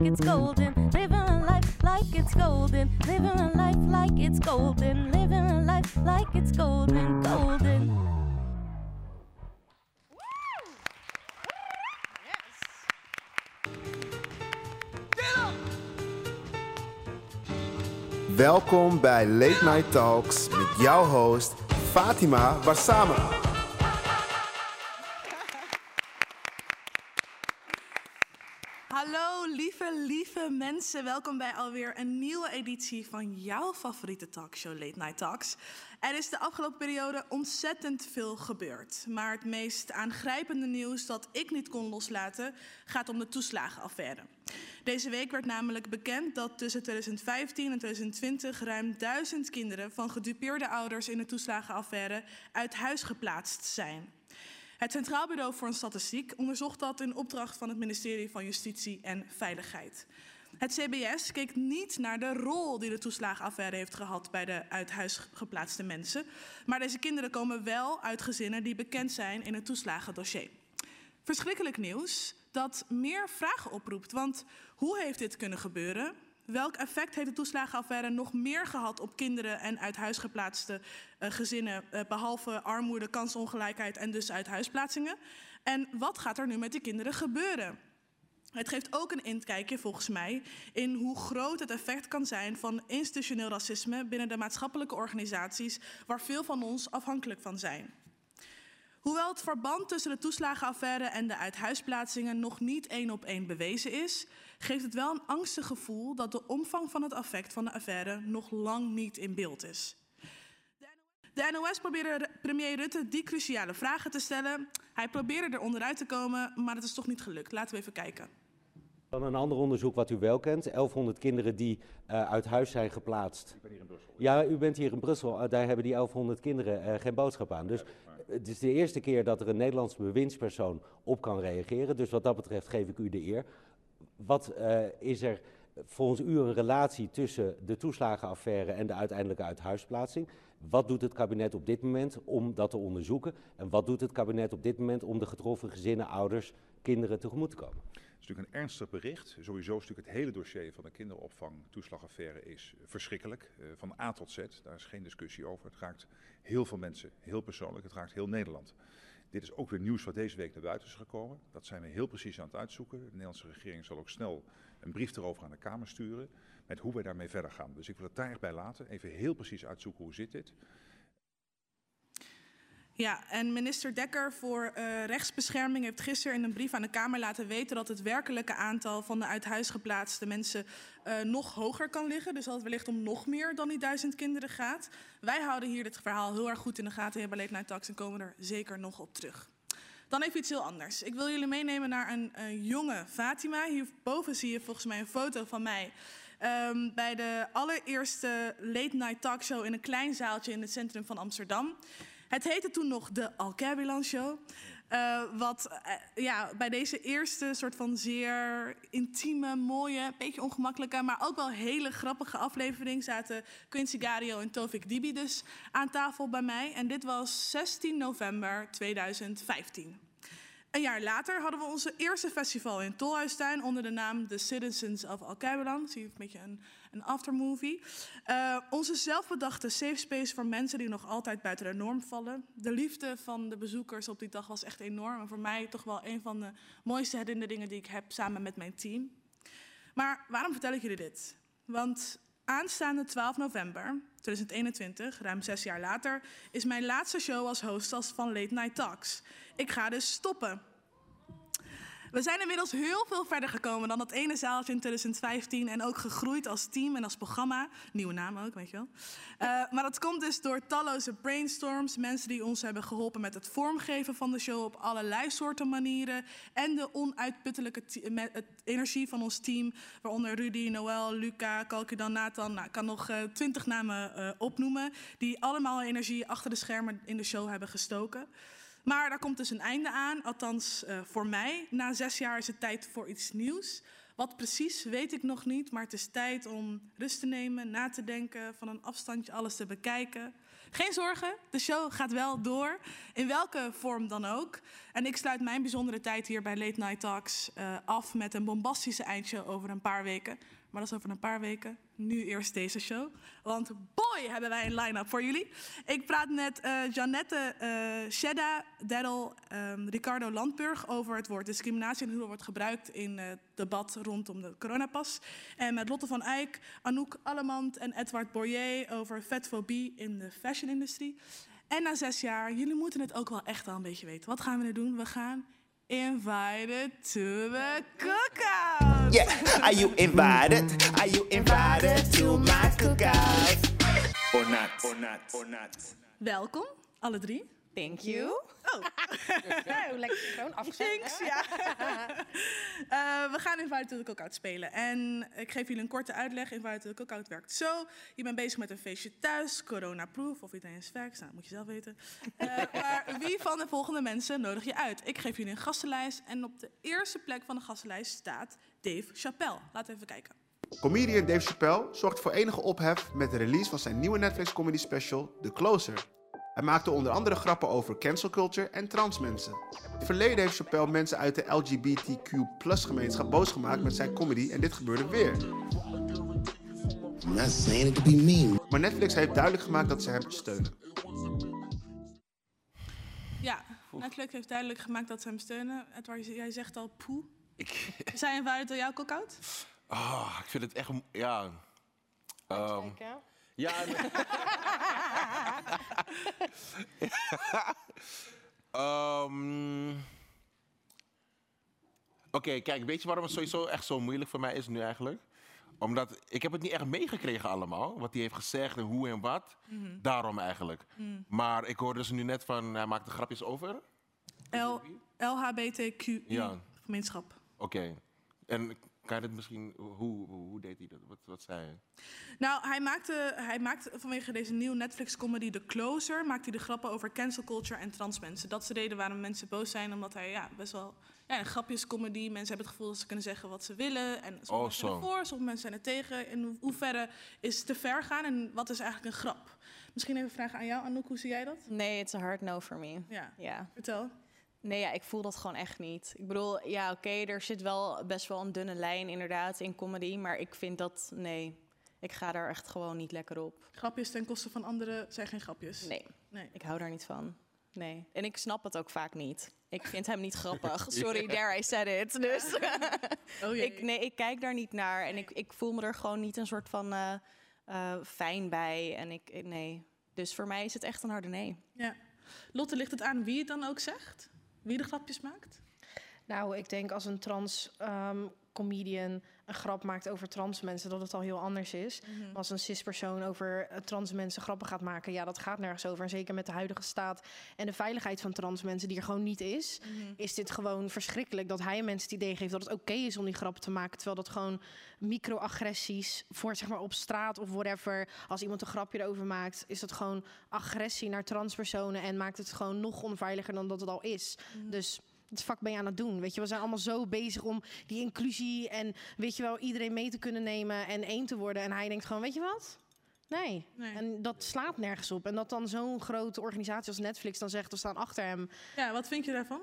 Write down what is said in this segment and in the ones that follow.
like it's golden. Living a life like it's golden. Living a life like it's golden. Living a life like it's golden, golden. Welkom bij Late Night Talks met jouw host Fatima Warsama. Welkom bij alweer een nieuwe editie van jouw favoriete talkshow Late Night Talks. Er is de afgelopen periode ontzettend veel gebeurd. Maar het meest aangrijpende nieuws dat ik niet kon loslaten gaat om de toeslagenaffaire. Deze week werd namelijk bekend dat tussen 2015 en 2020 ruim duizend kinderen van gedupeerde ouders in de toeslagenaffaire uit huis geplaatst zijn. Het Centraal Bureau voor Statistiek onderzocht dat in opdracht van het ministerie van Justitie en Veiligheid. Het CBS keek niet naar de rol die de toeslagenaffaire heeft gehad bij de uit huis geplaatste mensen. Maar deze kinderen komen wel uit gezinnen die bekend zijn in het toeslagendossier. Verschrikkelijk nieuws dat meer vragen oproept. Want hoe heeft dit kunnen gebeuren? Welk effect heeft de toeslagenaffaire nog meer gehad op kinderen en uit huis geplaatste uh, gezinnen, uh, behalve armoede, kansongelijkheid en dus uit huisplaatsingen? En wat gaat er nu met die kinderen gebeuren? Het geeft ook een inkijkje, volgens mij, in hoe groot het effect kan zijn van institutioneel racisme binnen de maatschappelijke organisaties waar veel van ons afhankelijk van zijn. Hoewel het verband tussen de toeslagenaffaire en de uithuisplaatsingen nog niet één op één bewezen is, geeft het wel een angstig gevoel dat de omvang van het effect van de affaire nog lang niet in beeld is. De NOS probeerde premier Rutte die cruciale vragen te stellen. Hij probeerde er onderuit te komen, maar het is toch niet gelukt. Laten we even kijken. Dan een ander onderzoek wat u wel kent. 1100 kinderen die uh, uit huis zijn geplaatst. Ik ben hier in Brussel. Ja, u bent hier in Brussel. Uh, daar hebben die 1100 kinderen uh, geen boodschap aan. Dus het is de eerste keer dat er een Nederlands bewindspersoon op kan reageren. Dus wat dat betreft geef ik u de eer. Wat is er volgens u een relatie tussen de toeslagenaffaire en de uiteindelijke uithuisplaatsing? Wat doet het kabinet op dit moment om dat te onderzoeken? En wat doet het kabinet op dit moment om de getroffen gezinnen, ouders, kinderen tegemoet te komen? Het is natuurlijk een ernstig bericht. Sowieso is natuurlijk het hele dossier van de kinderopvang toeslagaffaire is verschrikkelijk. Uh, van A tot Z, daar is geen discussie over. Het raakt heel veel mensen, heel persoonlijk. Het raakt heel Nederland. Dit is ook weer nieuws wat deze week naar buiten is gekomen. Dat zijn we heel precies aan het uitzoeken. De Nederlandse regering zal ook snel een brief erover aan de Kamer sturen. Met hoe wij daarmee verder gaan. Dus ik wil het daar echt bij laten. Even heel precies uitzoeken hoe zit dit. Ja, en minister Dekker voor uh, rechtsbescherming heeft gisteren in een brief aan de Kamer laten weten dat het werkelijke aantal van de uit huis geplaatste mensen uh, nog hoger kan liggen. Dus dat het wellicht om nog meer dan die duizend kinderen gaat. Wij houden hier dit verhaal heel erg goed in de gaten bij Late Night Talks en komen er zeker nog op terug. Dan even iets heel anders. Ik wil jullie meenemen naar een, jonge Fatima. Hierboven zie je volgens mij een foto van mij. Um, bij de allereerste Late Night Talkshow in een klein zaaltje in het centrum van Amsterdam. Het heette toen nog de Alcabilan Show. Uh, wat uh, ja, bij deze eerste soort van zeer intieme, mooie, beetje ongemakkelijke, maar ook wel hele grappige aflevering zaten Quincy Gario en Tovik Dibi dus aan tafel bij mij. En dit was 16 november 2015. Een jaar later hadden we onze eerste festival in Tolhuistuin onder de naam The Citizens of Alcabelan. Zie je een beetje een, een aftermovie. Uh, onze zelfbedachte safe space voor mensen die nog altijd buiten de norm vallen. De liefde van de bezoekers op die dag was echt enorm. En voor mij toch wel een van de mooiste herinneringen die ik heb samen met mijn team. Maar waarom vertel ik jullie dit? Want aanstaande 12 november 2021, ruim zes jaar later, is mijn laatste show als hostess van Late Night Talks. Ik ga dus stoppen. We zijn inmiddels heel veel verder gekomen dan dat ene zaaltje in 2015 en ook gegroeid als team en als programma. Nieuwe naam ook, weet je wel. Uh, maar dat komt dus door talloze brainstorms, mensen die ons hebben geholpen met het vormgeven van de show op allerlei soorten manieren en de onuitputtelijke energie van ons team, waaronder Rudy, Noël, Luca, Kalkudan, Nathan. Nou, ik kan nog uh, twintig namen uh, opnoemen die allemaal energie achter de schermen in de show hebben gestoken. Maar daar komt dus een einde aan, althans uh, voor mij. Na zes jaar is het tijd voor iets nieuws. Wat precies weet ik nog niet, maar het is tijd om rust te nemen, na te denken, van een afstandje alles te bekijken. Geen zorgen, de show gaat wel door. In welke vorm dan ook. En ik sluit mijn bijzondere tijd hier bij Late Night Talks eh, af met een bombastische eindshow over een paar weken. Maar dat is over een paar weken. Nu eerst deze show. Want boy, hebben wij een line-up voor jullie. Ik praat met eh Janette eh Shedda, Daryl, ehm, Ricardo Landburg over het woord discriminatie en hoe dat wordt gebruikt in eh, het debat rondom de coronapas. En met Lotte van Eyck, Anouk Allemand en Edward Boyer over vetfobie in de fashion-industrie. En na zes jaar, jullie moeten het ook wel echt wel een beetje weten. Wat gaan we nu doen? We gaan invited to the cookout. Yeah, are you invited? Are you invited to my cookout? Or not, or not, or not. Welkom, alle drie. Thank you. Oh, lekker gewoon afgezet. thanks. Ja. Eh, we gaan Invited to the Cookout spelen. En ik geef jullie een korte uitleg. Invited to the Cookout werkt zo. Je bent bezig met een feestje thuis, corona-proof, of iedereen is vax, nou, moet je zelf weten. Eh, maar wie van de volgende mensen nodig je uit? Ik geef jullie een gastenlijst. En op de eerste plek van de gastenlijst staat Dave Chappelle. Laten we even kijken. Comedian Dave Chappelle zorgt voor enige ophef met de release van zijn nieuwe Netflix comedy special The Closer. Hij maakte onder andere grappen over cancel culture en trans mensen. In het verleden heeft Chappelle mensen uit de LGBTQ gemeenschap boos gemaakt met zijn comedy en dit gebeurde weer. Maar Netflix heeft duidelijk gemaakt dat ze hem steunen. Ja, Netflix heeft duidelijk gemaakt dat ze hem steunen. Edward, jij zegt al poe. Ik, Zijn Invited to jouw cookout? ah, ik vind het echt... Ja. Ehm, ja. Ehm, Oké, kijk, weet je waarom het sowieso echt zo moeilijk voor mij is nu eigenlijk? Omdat ik heb het niet echt meegekregen allemaal, wat hij heeft gezegd en hoe en wat. Daarom eigenlijk. Maar ik hoorde dus nu net van, hij maakte grapjes over. L LHBTQI Ja. gemeenschap. Oké. En kan je het misschien, hoe, hoe, deed hij dat? Wat, wat zei hij? Nou, hij maakte, hij maakte vanwege deze nieuwe Netflix-comedy The Closer... maakte hij de grappen over cancel culture en trans mensen. Dat is de reden waarom mensen boos zijn. Omdat hij ja, best wel ja, een grapjescomedy... Mensen hebben het gevoel dat ze kunnen zeggen wat ze willen. En sommige Oh, mensen zijn ervoor, sommige mensen zijn er tegen. In ho- hoeverre is het te ver gaan en wat is eigenlijk een grap? Misschien even vragen aan jou, Anouk. Hoe zie jij dat? Nee, it's a hard no for me. Ja, Ja. vertel. Nee, ja, ik voel dat gewoon echt niet. Ik bedoel, ja, oké, er zit wel best wel een dunne lijn inderdaad in comedy. Maar ik vind dat, nee, ik ga daar echt gewoon niet lekker op. Grapjes ten koste van anderen zijn geen grapjes. Nee, Nee. ik hou daar niet van. Nee. En ik snap het ook vaak niet. Ik vind hem niet grappig. Sorry, there I said it. Dus Oh ik, nee, ik kijk daar niet naar. En ik, ik voel me er gewoon niet een soort van eh, eh, fijn bij. En ik, ik- nee. Dus voor mij is het echt een harde nee. Ja. Lotte, ligt het aan wie het dan ook zegt? Wie de grapjes maakt? Nou, ik denk als een trans ehm, comedian een grap maakt over trans mensen, dat het al heel anders is. Mhm. Als een cis-persoon over eh, trans mensen grappen gaat maken, ja, dat gaat nergens over. En zeker met de huidige staat en de veiligheid van trans mensen, die er gewoon niet is, Mhm. is dit gewoon verschrikkelijk dat hij mensen het idee geeft dat het oké is om die grappen te maken. Terwijl dat gewoon microagressies voor zeg maar op straat of whatever. Als iemand een grapje erover maakt, is dat gewoon agressie naar transpersonen en maakt het gewoon nog onveiliger dan dat het al is. Dus wat vak ben je aan het doen? Weet je, we zijn allemaal zo bezig om die inclusie en weet je wel, iedereen mee te kunnen nemen en één te worden. En hij denkt gewoon, weet je wat? Nee. Nee. En dat slaat nergens op. En dat dan zo'n grote organisatie als Netflix dan zegt, we staan achter hem. Ja, wat vind je daarvan?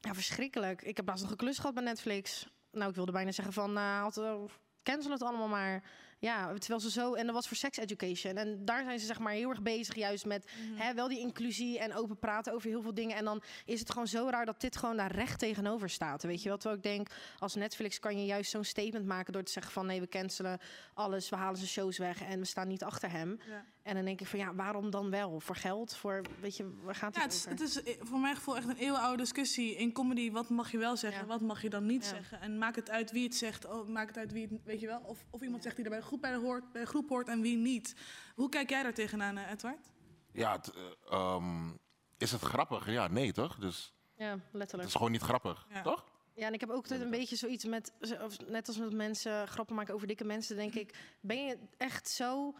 Ja, verschrikkelijk. Ik heb laatst nog een klus gehad bij Netflix. Nou, ik wilde bijna zeggen van, had, uh, cancel het allemaal maar. Ja, terwijl ze zo... En dat was voor sex education. En daar zijn ze zeg maar heel erg bezig juist met... Hè, wel die inclusie en open praten over heel veel dingen. En dan is het gewoon zo raar dat dit gewoon daar recht tegenover staat. Weet je wel? Terwijl ik denk, als Netflix kan je juist zo'n statement maken... door te zeggen van, nee, we cancelen alles. We halen zijn shows weg en we staan niet achter hem. Ja. En dan denk ik van, ja, waarom dan wel? Voor geld? Voor, weet je, waar gaat Ja, het, is, over? het is eh, voor mijn gevoel echt een eeuwenoude discussie. In comedy, wat mag je wel zeggen, Ja. wat mag je dan niet Ja. zeggen? En maak het uit wie het zegt, oh, maak het uit wie het, weet je wel? Of, of iemand zegt die er bij groep, bij de, hoort, bij de groep hoort en wie niet. Hoe kijk jij daar tegenaan, eh, Edward? Ja, het, eh, ehm, is het grappig? Ja, nee toch? Dus Ja, het letterlijk. is gewoon niet grappig, Ja. toch? Ja, en ik heb ook altijd een beetje zoiets met, of net als met mensen grappen maken over dikke mensen, denk ik, ben je echt zo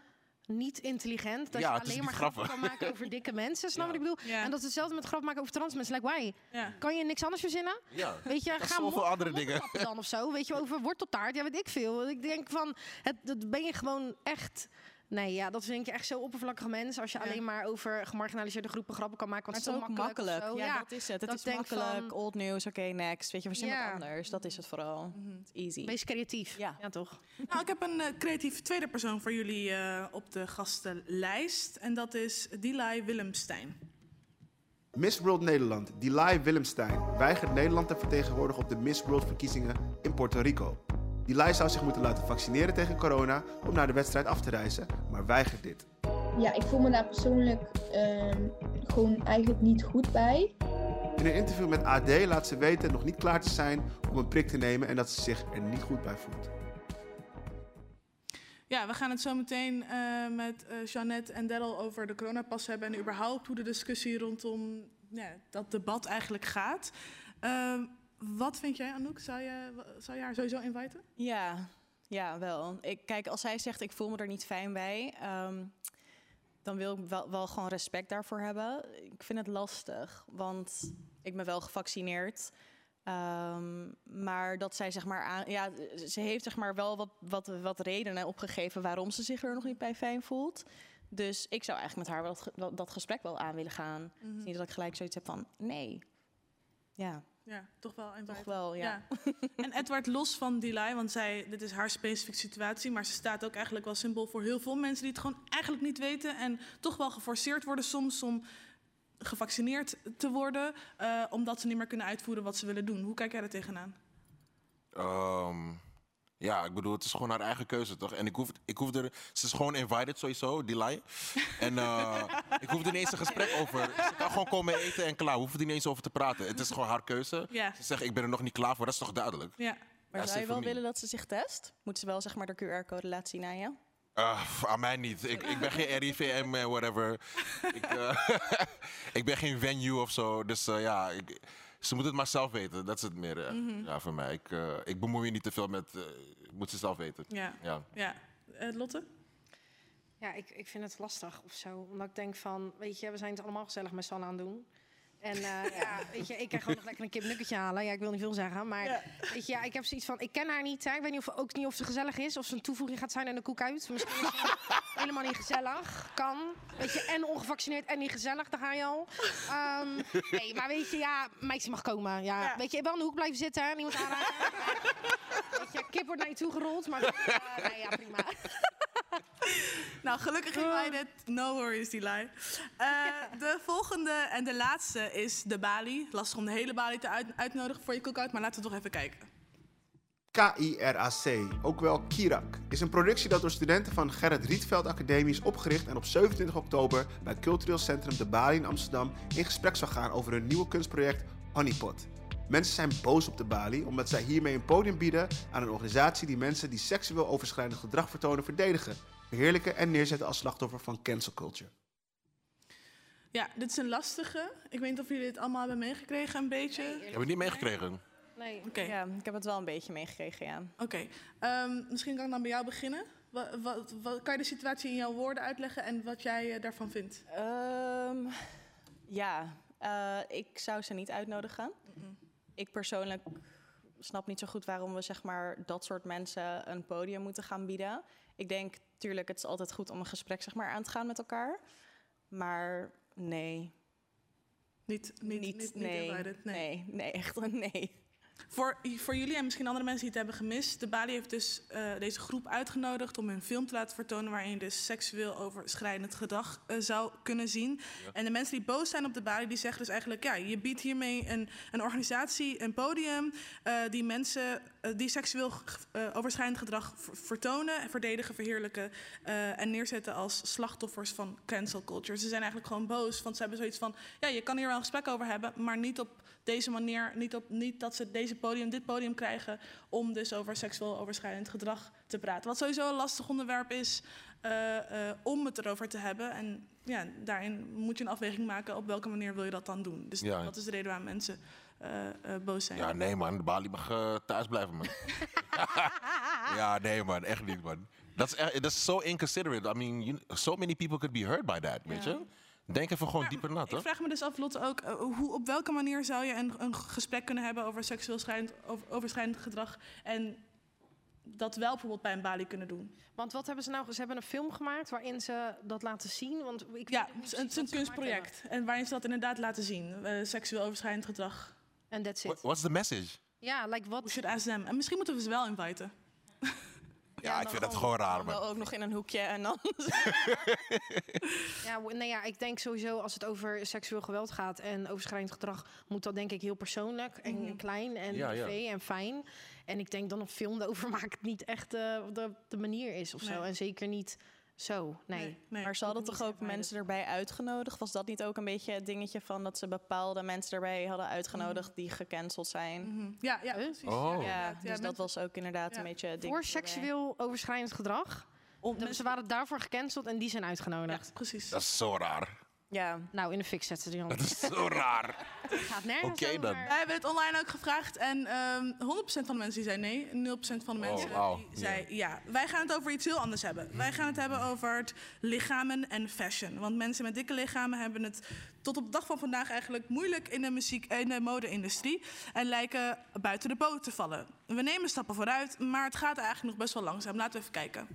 niet intelligent dat Ja, je alleen maar grappen kan maken over dikke mensen, snap je wat ik bedoel? Ja. En dat is hetzelfde met grappen maken over trans mensen, like why? Ja. Kan je niks anders verzinnen? Ja. Weet je, ga zoveel andere dingen. dan of zo, weet je, over worteltaart, ja weet ik veel. Ik denk van, het, dat ben je gewoon echt Nee, ja, dat vind ik echt zo oppervlakkige mensen. Als je Ja. alleen maar over gemarginaliseerde groepen grappen kan maken. Maar Want het is het ook is zo makkelijk. makkelijk. zo. Ja, dat is het. Het dat is denk makkelijk. van- Old news, oké, next. Weet je, verzin Ja. wat anders. Dat is het vooral. Het is easy. Wees creatief. Ja. ja toch? Nou, ik heb een eh, creatieve tweede persoon voor jullie eh, op de gastenlijst. En dat is Delay Willemstein. Miss World Nederland, Delay Willemstein, weigert Nederland te vertegenwoordigen op de Miss World verkiezingen in Puerto Rico. Delay zou zich moeten laten vaccineren tegen corona om naar de wedstrijd af te reizen, maar weigert dit. Ja, ik voel me daar persoonlijk ehm, gewoon eigenlijk niet goed bij. In een interview met AD laat ze weten nog niet klaar te zijn om een prik te nemen en dat ze zich er niet goed bij voelt. Ja, we gaan het zo meteen eh, met eh Jeannette en Daryl over de coronapas hebben en überhaupt hoe de discussie rondom ja, dat debat eigenlijk gaat. Ehm, wat vind jij, Anouk? Zou je, zou je haar sowieso inviten? Ja, ja, wel. Ik, kijk, als zij zegt ik voel me er niet fijn bij, ehm, dan wil ik wel, wel gewoon respect daarvoor hebben. Ik vind het lastig, want ik ben wel gevaccineerd. Ehm, maar dat zij zeg maar aan, ja, ze heeft zeg maar wel wat, wat, wat redenen opgegeven waarom ze zich er nog niet bij fijn voelt. Dus ik zou eigenlijk met haar wel dat, dat gesprek wel aan willen gaan. Is Niet dat ik gelijk zoiets heb van nee. Ja, Ja, toch wel toch wel, ja. En Edward, los van Delay, want zij, dit is haar specifieke situatie, maar ze staat ook eigenlijk wel symbool voor heel veel mensen die het gewoon eigenlijk niet weten en toch wel geforceerd worden soms om gevaccineerd te worden, eh, omdat ze niet meer kunnen uitvoeren wat ze willen doen. Hoe kijk jij er tegenaan? Ehm, ja, ik bedoel, het is gewoon haar eigen keuze, toch? En ik hoef, ik hoef er... Ze is gewoon invited sowieso, die lie. En eh, ik hoef er niet eens een gesprek over. Ze kan gewoon komen eten en klaar. We hoeven er niet eens over te praten. Het is gewoon haar keuze. Ja. Ze zegt, ik ben er nog niet klaar voor. Dat is toch duidelijk? Ja. Maar Ja, zou je wel me. willen dat ze zich test? Moet ze wel zeg maar de QR-code laten zien aan je? Uh, aan mij niet. Ik, ik ben geen RIVM, eh, whatever. ik, eh, ik ben geen venue of zo. Dus eh, ja, ik, ze moet het maar zelf weten. Dat is het meer eh, Mhm. ja, voor mij. Ik, eh, ik bemoei me niet te veel met... eh, moet ze zelf weten. Ja. ja. Ja. Eh, Lotte? Ja, ik, ik vind het lastig of zo. Omdat ik denk van, weet je, we zijn het allemaal gezellig met z'n allen aan het doen. En eh, ja, weet je, ik kan gewoon nog lekker een kipnuggetje halen. Ja, ik wil niet veel zeggen. Maar weet je, ja, ik heb zoiets van, ik ken haar niet. Hè. Ik weet niet of, ook niet of ze gezellig is. Of ze een toevoeging gaat zijn aan de koek uit. Misschien is ze helemaal niet gezellig. Kan. Weet je, en ongevaccineerd en niet gezellig. Daar ga je al. Ehm, nee, maar weet je, ja, meisje mag komen. Ja, Weet je, wel in de hoek blijven zitten. hè. Niemand aanraken. weet je, kip wordt naar je toe gerold. Maar nee, ja, prima. Nou, gelukkig invited. No worries, Delay. Eh de volgende en de laatste is de Bali. Lastig om de hele Bali te uit- uitnodigen voor je cookout, maar laten we toch even kijken. KIRAC, ook wel Kirak, is een productie dat door studenten van Gerrit Rietveld Academie is opgericht en op 27 oktober bij het Cultureel Centrum De Bali in Amsterdam in gesprek zal gaan over hun nieuwe kunstproject Honeypot. Mensen zijn boos op de Bali omdat zij hiermee een podium bieden aan een organisatie die mensen die seksueel overschrijdend gedrag vertonen verdedigen, verheerlijken en neerzetten als slachtoffer van cancel culture. Ja, dit is een lastige. Ik weet niet of jullie dit allemaal hebben meegekregen, een beetje. Heb je het niet meegekregen? Nee. Oké. Ja, ik heb het wel een beetje meegekregen, ja. Oké, ehm, misschien kan ik dan bij jou beginnen. Wat, wat, wat- kan je de situatie in jouw woorden uitleggen en wat jij eh, daarvan vindt? Ehm, ja, eh, ik zou ze niet uitnodigen. Ik persoonlijk snap niet zo goed waarom we zeg maar, dat soort mensen een podium moeten gaan bieden. Ik denk, tuurlijk, het is altijd goed om een gesprek zeg maar, aan te gaan met elkaar. Maar nee. Niet, niet, niet, niet nee, nee. nee. Nee, echt een nee. Voor, voor jullie en misschien andere mensen die het hebben gemist. De Bali heeft dus eh, deze groep uitgenodigd om hun film te laten vertonen. waarin je dus seksueel overschrijdend gedrag eh, zou kunnen zien. En de mensen die boos zijn op de Bali, die zeggen dus eigenlijk: ja, je biedt hiermee een, een organisatie een podium. eh, die mensen die seksueel overschrijdend gedrag ver- vertonen, verdedigen, verheerlijken. en neerzetten als slachtoffers van cancel culture. Ze zijn eigenlijk gewoon boos, want ze hebben zoiets van: ja, je kan hier wel een gesprek over hebben, maar niet op deze manier, niet, op, niet dat ze deze podium, dit podium krijgen om dus over seksueel overschrijdend gedrag te praten. Wat sowieso een lastig onderwerp is eh, eh, om het erover te hebben. En ja, daarin moet je een afweging maken op welke manier wil je dat dan doen. Dus Ja. dat is de reden waarom mensen eh, boos zijn. Ja, nee man, de Bali mag thuis blijven man. ja, nee man, echt niet man. Dat is, so inconsiderate. I mean, you, so many people could be hurt by that, weet je? Denk even gewoon dieper na, Ik vraag me dus af, Lotte, ook eh, hoe, op welke manier zou je een, een gesprek kunnen hebben over seksueel over, overschrijdend gedrag en dat wel bijvoorbeeld bij een balie kunnen doen. Want wat hebben ze nou? Ze hebben een film gemaakt waarin ze dat laten zien. Want ik Ja, het is een kunstproject. En waarin ze dat inderdaad laten zien. eh, seksueel overschrijdend gedrag. En that's What- it. What's the message? Ja, like wat? We should ask them. En misschien moeten we ze wel inviten. Ja, ik vind dat gewoon raar, wel man. ook nog in een hoekje en dan... Ja, nee, ja, ik denk sowieso als het over seksueel geweld gaat en overschrijdend gedrag, moet dat denk ik heel persoonlijk en Mhm. klein en Ja, ja. privé en fijn. En ik denk dan een film erover maakt niet echt eh, de, de manier is of zo. Nee. En zeker niet zo, nee. nee, maar ze hadden toch ook mensen erbij uitgenodigd? Was dat niet ook een beetje het dingetje van dat ze bepaalde mensen erbij hadden uitgenodigd die gecanceld zijn? Mhm. Ja, ja, precies. Oh. Ja, Ja, dus Ja, dat mensen- was ook inderdaad Ja. een beetje het ding. Voor erbij. seksueel overschrijdend gedrag. Om Ze waren daarvoor gecanceld en die zijn Ja, uitgenodigd. precies. Dat is zo raar. Ja, Nou, in de fik zetten ze die Dat handen. is zo raar. Gaat nergens Oké dan. Wij hebben het online ook gevraagd en ehm 100% van de mensen die zei nee. 0% van de Oh, mensen wauw. die zei ja. Wij gaan het over iets heel anders hebben. Wij gaan het hebben over het lichamen en fashion. Want mensen met dikke lichamen hebben het tot op de dag van vandaag eigenlijk moeilijk in de muziek in de mode-industrie. En lijken buiten de boot te vallen. We nemen stappen vooruit, maar het gaat eigenlijk nog best wel langzaam. Laten we even kijken.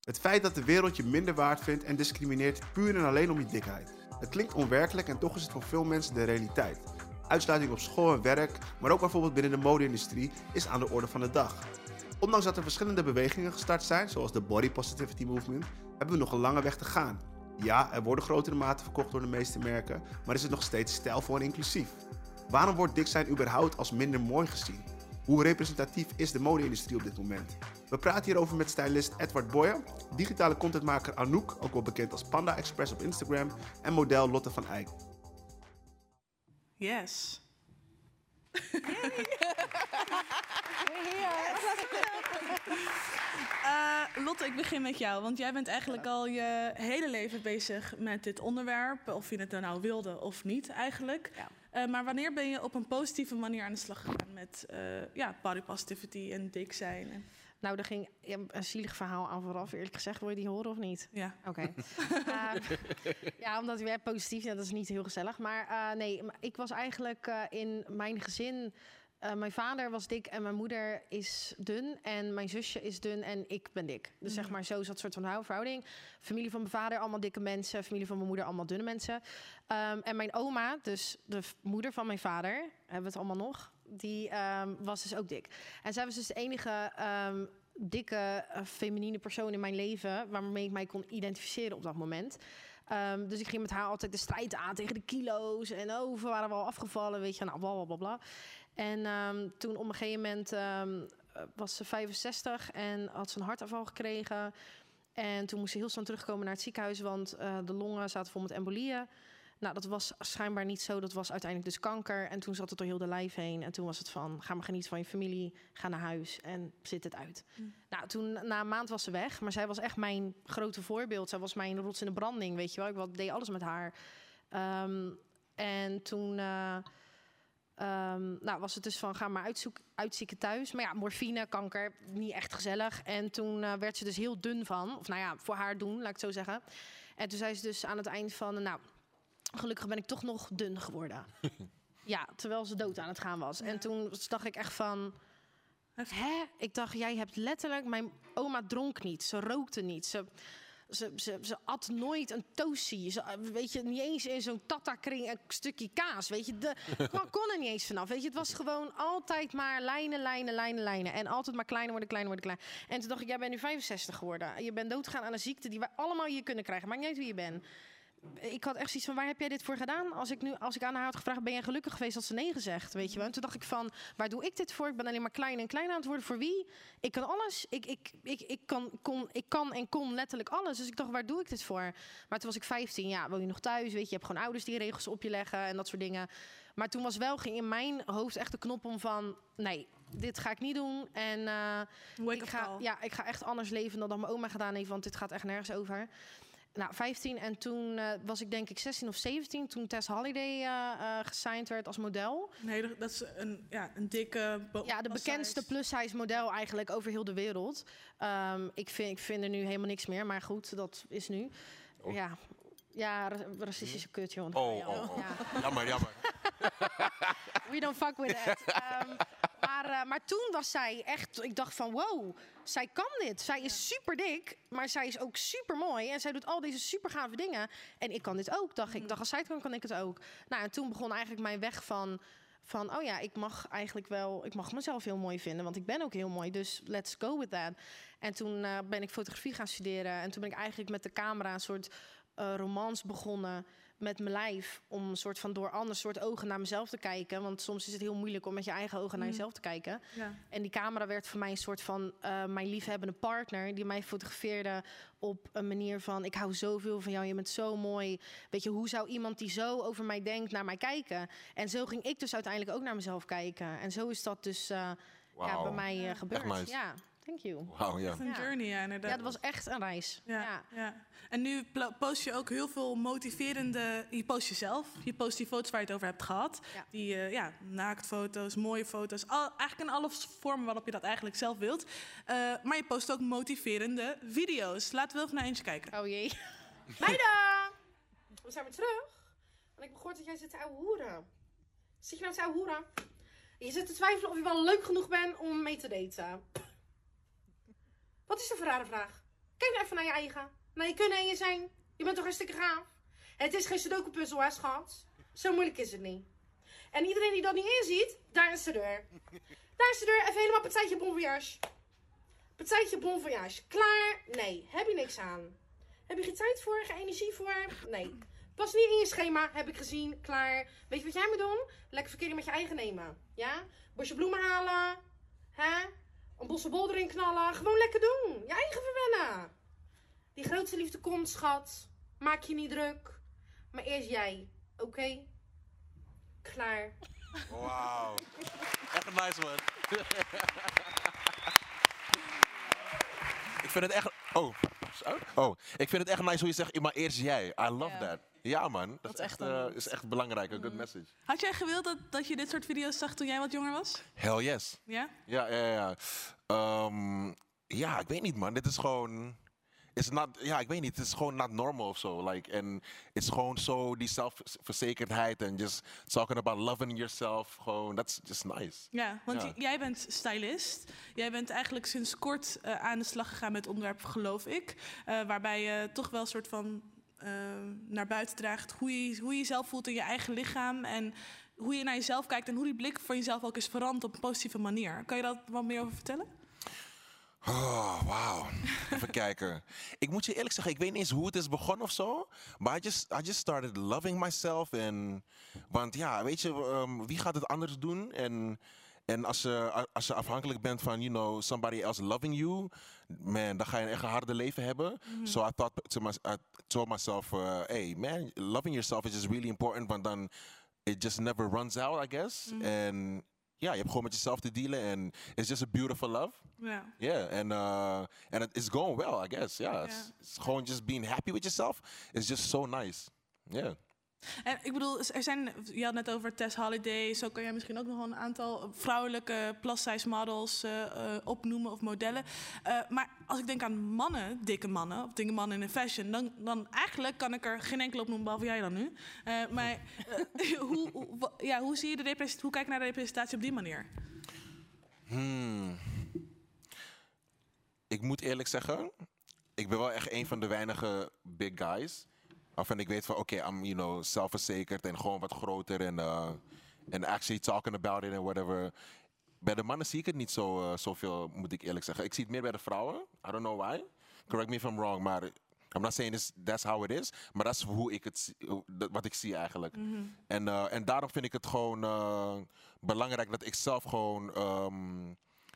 Het feit dat de wereld je minder waard vindt en discrimineert puur en alleen om je dikheid. Het klinkt onwerkelijk en toch is het voor veel mensen de realiteit. Uitsluiting op school en werk, maar ook bijvoorbeeld binnen de mode-industrie, is aan de orde van de dag. Ondanks dat er verschillende bewegingen gestart zijn, zoals de Body Positivity Movement, hebben we nog een lange weg te gaan. Ja, er worden grotere maten verkocht door de meeste merken, maar is het nog steeds stijlvol en inclusief? Waarom wordt dik zijn überhaupt als minder mooi gezien? Hoe representatief is de mode-industrie op dit moment? We praten hierover met stylist Edward Boyer, digitale contentmaker Anouk, ook wel bekend als Panda Express op Instagram, en model Lotte van Eyck. Yes. Eh, Lotte, ik begin met jou. Want jij bent eigenlijk al je hele leven bezig met dit onderwerp. Of je het nou wilde of niet eigenlijk. Ja. Eh, maar wanneer ben je op een positieve manier aan de slag gegaan met eh, ja, body positivity en dik zijn? En, Nou, er ging een zielig verhaal aan vooraf, eerlijk gezegd. Wil je die horen of niet? ja. Oké. Ehm, ja, omdat weer positief, ja, dat is niet heel gezellig. Maar eh, nee, ik was eigenlijk eh, in mijn gezin. Eh, mijn vader was dik en mijn moeder is dun. En mijn zusje is dun en ik ben dik. Dus zeg maar, zo is dat soort van hou- verhouding. Familie van mijn vader, allemaal dikke mensen. Familie van mijn moeder, allemaal dunne mensen. Ehm, en mijn oma, dus de moeder van mijn vader, hebben we het allemaal nog. Die ehm, was dus ook dik. En zij was dus de enige ehm, dikke, eh, feminine persoon in mijn leven... waarmee ik mij kon identificeren op dat moment. Dus ik ging met haar altijd de strijd aan tegen de kilo's. En oh, hoeveel waren we al afgevallen, weet je. Nou, bla, bla, bla, bla. En ehm, toen op een gegeven moment ehm, eh, was ze 65 en had ze een hartaanval gekregen. En toen moest ze heel snel terugkomen naar het ziekenhuis... want eh, de longen zaten vol met embolieën. Nou, dat was schijnbaar niet zo. Dat was uiteindelijk dus kanker. En toen zat het door heel de lijf heen. En toen was het van, ga maar genieten van je familie. Ga naar huis en zit het uit. Nou, toen na een maand was ze weg. Maar zij was echt mijn grote voorbeeld. Zij was mijn rots in de branding, weet je wel. Ik deed alles met haar. Ehm, en toen... eh, ehm, nou, was het dus van, ga maar uitzoek, uitzieken thuis. Maar ja, morfine, kanker, niet echt gezellig. En toen eh, werd ze dus heel dun van. Of nou ja, voor haar doen, laat ik het zo zeggen. En toen zei ze dus aan het eind van... Nou, gelukkig ben ik toch nog dun geworden. ja, terwijl ze dood aan het gaan was. En toen dacht ik echt van... Hè? Ik dacht, jij hebt letterlijk... Mijn oma dronk niet, ze rookte niet, ze... Ze, ze, ze at nooit een toastie. Ze, eh, weet je, niet eens in zo'n tata-kring een stukje kaas. Weet je, de, kon, er niet eens vanaf. Weet je, het was gewoon altijd maar lijnen, lijnen, lijnen, lijnen. En altijd maar kleiner worden, kleiner worden, kleiner. En toen dacht ik, jij bent nu 65 geworden. Je bent doodgegaan aan een ziekte die wij allemaal hier kunnen krijgen. Maakt niet uit wie je bent. Ik had echt zoiets van, waar heb jij dit voor gedaan? Als ik, nu, als ik aan haar had gevraagd, ben jij gelukkig geweest dat ze nee gezegd? Weet je wel? En toen dacht ik van, waar doe ik dit voor? Ik ben alleen maar klein en klein aan het worden. Voor wie? Ik kan alles. Ik, ik, ik, ik, kan, kon, ik kan en kon letterlijk alles. Dus ik dacht, waar doe ik dit voor? Maar toen was ik 15. Ja, woon je nog thuis? Weet je, je hebt gewoon ouders die regels op je leggen en dat soort dingen. Maar toen was wel, ging in mijn hoofd echt de knop om van, nee, dit ga ik niet doen. En eh, ik, ga, ja, ik ga echt anders leven dan dat mijn oma gedaan heeft, want dit gaat echt nergens over. Nou, 15 en toen eh, was ik denk ik 16 of 17 toen Tess Holiday eh eh, gesigned werd als model. Nee, dat- is een, ja, een dikke... Ja, de bekendste plus-size model eigenlijk over heel de wereld. Ehm, ik, vind, ik vind er nu helemaal niks meer, maar goed, dat is nu. Ja, Ja, ra- racistische kut, joh. Oh, Ja, oh, oh. ja. Jammer, jammer. We don't fuck with that. Ehm, maar, eh, maar toen was zij echt... Ik dacht van, wow, zij kan dit. Zij is super dik, maar zij is ook super mooi. En zij doet al deze super gave dingen. En ik kan dit ook, dacht ik. Ik dacht, als zij het kan, kan ik het ook. Nou, en toen begon eigenlijk mijn weg van... Van, oh ja, ik mag eigenlijk wel... Ik mag mezelf heel mooi vinden, want ik ben ook heel mooi. Dus let's go with that. En toen eh, ben ik fotografie gaan studeren. En toen ben ik eigenlijk met de camera een soort eh, romans begonnen met mijn lijf. Om een soort van door ander soort ogen naar mezelf te kijken. Want soms is het heel moeilijk om met je eigen ogen naar Mm. jezelf te kijken. Ja. En die camera werd voor mij een soort van eh, mijn liefhebbende partner. Die mij fotografeerde op een manier van... ik hou zoveel van jou, je bent zo mooi. Weet je, hoe zou iemand die zo over mij denkt naar mij kijken? En zo ging ik dus uiteindelijk ook naar mezelf kijken. En zo is dat dus eh, ja, bij mij gebeurd. nice. Ja, thank you. Wauw, ja. Echt een journey, ja, inderdaad. Ja, dat was echt een reis. Ja, ja. En nu post je ook heel veel motiverende... Je post jezelf. Je post die foto's waar je het over hebt gehad. Die eh, ja, naaktfoto's, mooie foto's. Al, eigenlijk in alle vormen waarop je dat eigenlijk zelf wilt. Eh, maar je post ook motiverende video's. Laten we wel even naar eentje kijken. Oh jee. Meiden! We zijn weer terug. En ik heb gehoord dat jij zit te ouwe hoeren. Zit je nou te ouwe hoeren? Je zit te twijfelen of je wel leuk genoeg bent om mee te daten. Wat is de voor rare vraag? Kijk nou even naar je eigen. Naar je kunnen en je zijn. Je bent toch hartstikke gaaf? Het is geen sudoku puzzel, hè schat? Zo moeilijk is het niet. En iedereen die dat niet inziet, daar is de deur. Daar is de deur. Even helemaal partijtje bon voyage. Partijtje bon voyage. Klaar? Nee. Heb je niks aan. Heb je geen tijd voor? Geen energie voor? Nee. Pas niet in je schema. Heb ik gezien. Klaar. Weet je wat jij moet doen? Lekker verkering met je eigen nemen. Ja? Bosje bloemen halen. Hè? Een bosse bol erin knallen. Gewoon lekker doen. Je eigen verwennen. Die grootste liefde komt, schat. Maak je niet druk. Maar eerst jij. Oké? Klaar. Wauw. Echt een nice man. ik vind het echt... Oh. Zo? Oh. Ik vind het echt nice hoe je zegt, maar eerst jij. I love that. Ja man, dat, is, echt, eh, is echt belangrijk. Een good message. Had jij gewild dat, dat je dit soort video's zag toen jij wat jonger was? Hell yes. Ja? Ja, ja, ja. Ehm, ja, ik weet niet man. Dit is gewoon... It's not, ja, ik weet niet. Het is gewoon not normal of zo. Like, en het is gewoon zo die zelfverzekerdheid en just talking about loving yourself. Gewoon, that's just nice. Ja, want Ja. jij bent stylist. Jij bent eigenlijk sinds kort eh, aan de slag gegaan met het onderwerp geloof ik. Eh, waarbij je toch wel een soort van naar buiten draagt hoe je, hoe je jezelf voelt in je eigen lichaam. En hoe je naar jezelf kijkt en hoe die blik van jezelf ook is veranderd op een positieve manier. Kan je daar wat meer over vertellen? Oh, wauw. Even kijken. Ik moet je eerlijk zeggen, ik weet niet eens hoe het is begonnen of zo. Maar I just, I just started loving myself. En, want ja, weet je, ehm, wie gaat het anders doen? En, en als, je, als je afhankelijk bent van, you know, somebody else loving you, man, dan ga je echt een harde leven hebben. Mhm. So I thought to my, I told myself, uh, hey man, loving yourself is just really important. Want dan, it just never runs out, I guess. Mhm. En ja, je hebt gewoon met jezelf te dealen. En it's just a beautiful love. Ja. Yeah, and uh, and it- it's going well, I guess. Yeah, it's, Yeah. it's gewoon just being happy with yourself is just so nice. Yeah. Ik bedoel, er zijn, je had net over Tess Holiday. Zo kan jij misschien ook nog wel een aantal vrouwelijke plus-size models eh, eh, opnoemen of modellen. Eh, maar als ik denk aan mannen, dikke mannen, of dikke mannen in de fashion, dan, dan eigenlijk kan ik er geen enkele opnoemen, behalve jij dan nu. Maar hoe, ja, hoe zie je de representatie, hoe kijk je naar de representatie op die manier? Hmm. Ik moet eerlijk zeggen, ik ben wel echt een van de weinige big guys. Waarvan ik weet van, oké, I'm, you know, zelfverzekerd en gewoon wat groter en uh, and actually talking about it and whatever. Bij de mannen zie ik het niet zo, uh, zoveel, moet ik eerlijk zeggen. Ik zie het meer bij de vrouwen. I don't know why. Correct me if I'm wrong, maar I'm not saying this, that's how it is. Maar dat is hoe ik het, wat ik zie eigenlijk. Mhm. En, eh, en daarom vind ik het gewoon belangrijk dat ik zelf gewoon, ehm,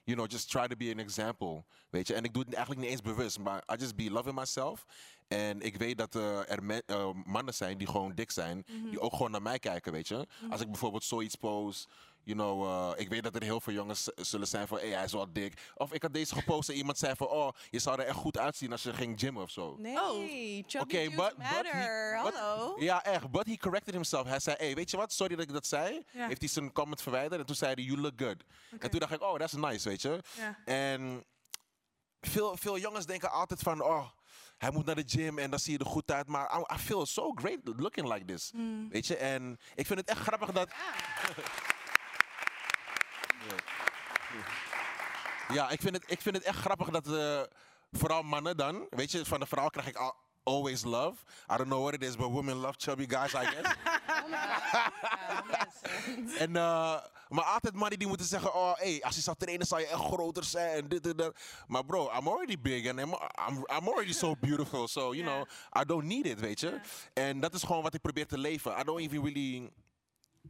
you know, just try to be an example. Weet je, en ik doe het eigenlijk niet eens bewust, maar I just be loving myself. En ik weet dat eh, er me- eh, mannen zijn die gewoon dik zijn, Mhm. die ook gewoon naar mij kijken, weet je. Mhm. Als ik bijvoorbeeld zoiets post, you know, eh, ik weet dat er heel veel jongens zullen zijn van, hé, hey, hij is wel dik. Of ik had deze gepost en iemand zei van, oh, je zou er echt goed uitzien als je ging gymmen of zo. Nee, chubby Oké, dudes but, but he- matter. but- Hallo. Ja, echt. But he corrected himself. Hij zei, hey, weet je wat? Sorry dat ik dat zei. Ja. Heeft hij zijn comment verwijderd. En toen zei hij, you look good. En toen dacht ik, oh, that's nice, weet je. Ja. En veel, veel jongens denken altijd van, oh, hij moet naar de gym en dan zie je er goed uit. Maar I, I feel so great looking like this. Mm. Weet je, en ik vind het echt grappig dat... Ja, ik vind het, ik vind het echt grappig dat eh, vooral mannen dan, weet je, van de vrouw krijg ik al, always love. I don't know what it is, but women love chubby guys, I guess. en, eh, maar altijd mannen die moeten zeggen, oh, hey, als je zou trainen zou je echt groter zijn en dit en dat. Maar bro, I'm already big and I'm, I'm, I'm already so beautiful, so, you know, I don't need it, weet je. En dat is gewoon wat ik probeer te leven. I don't even really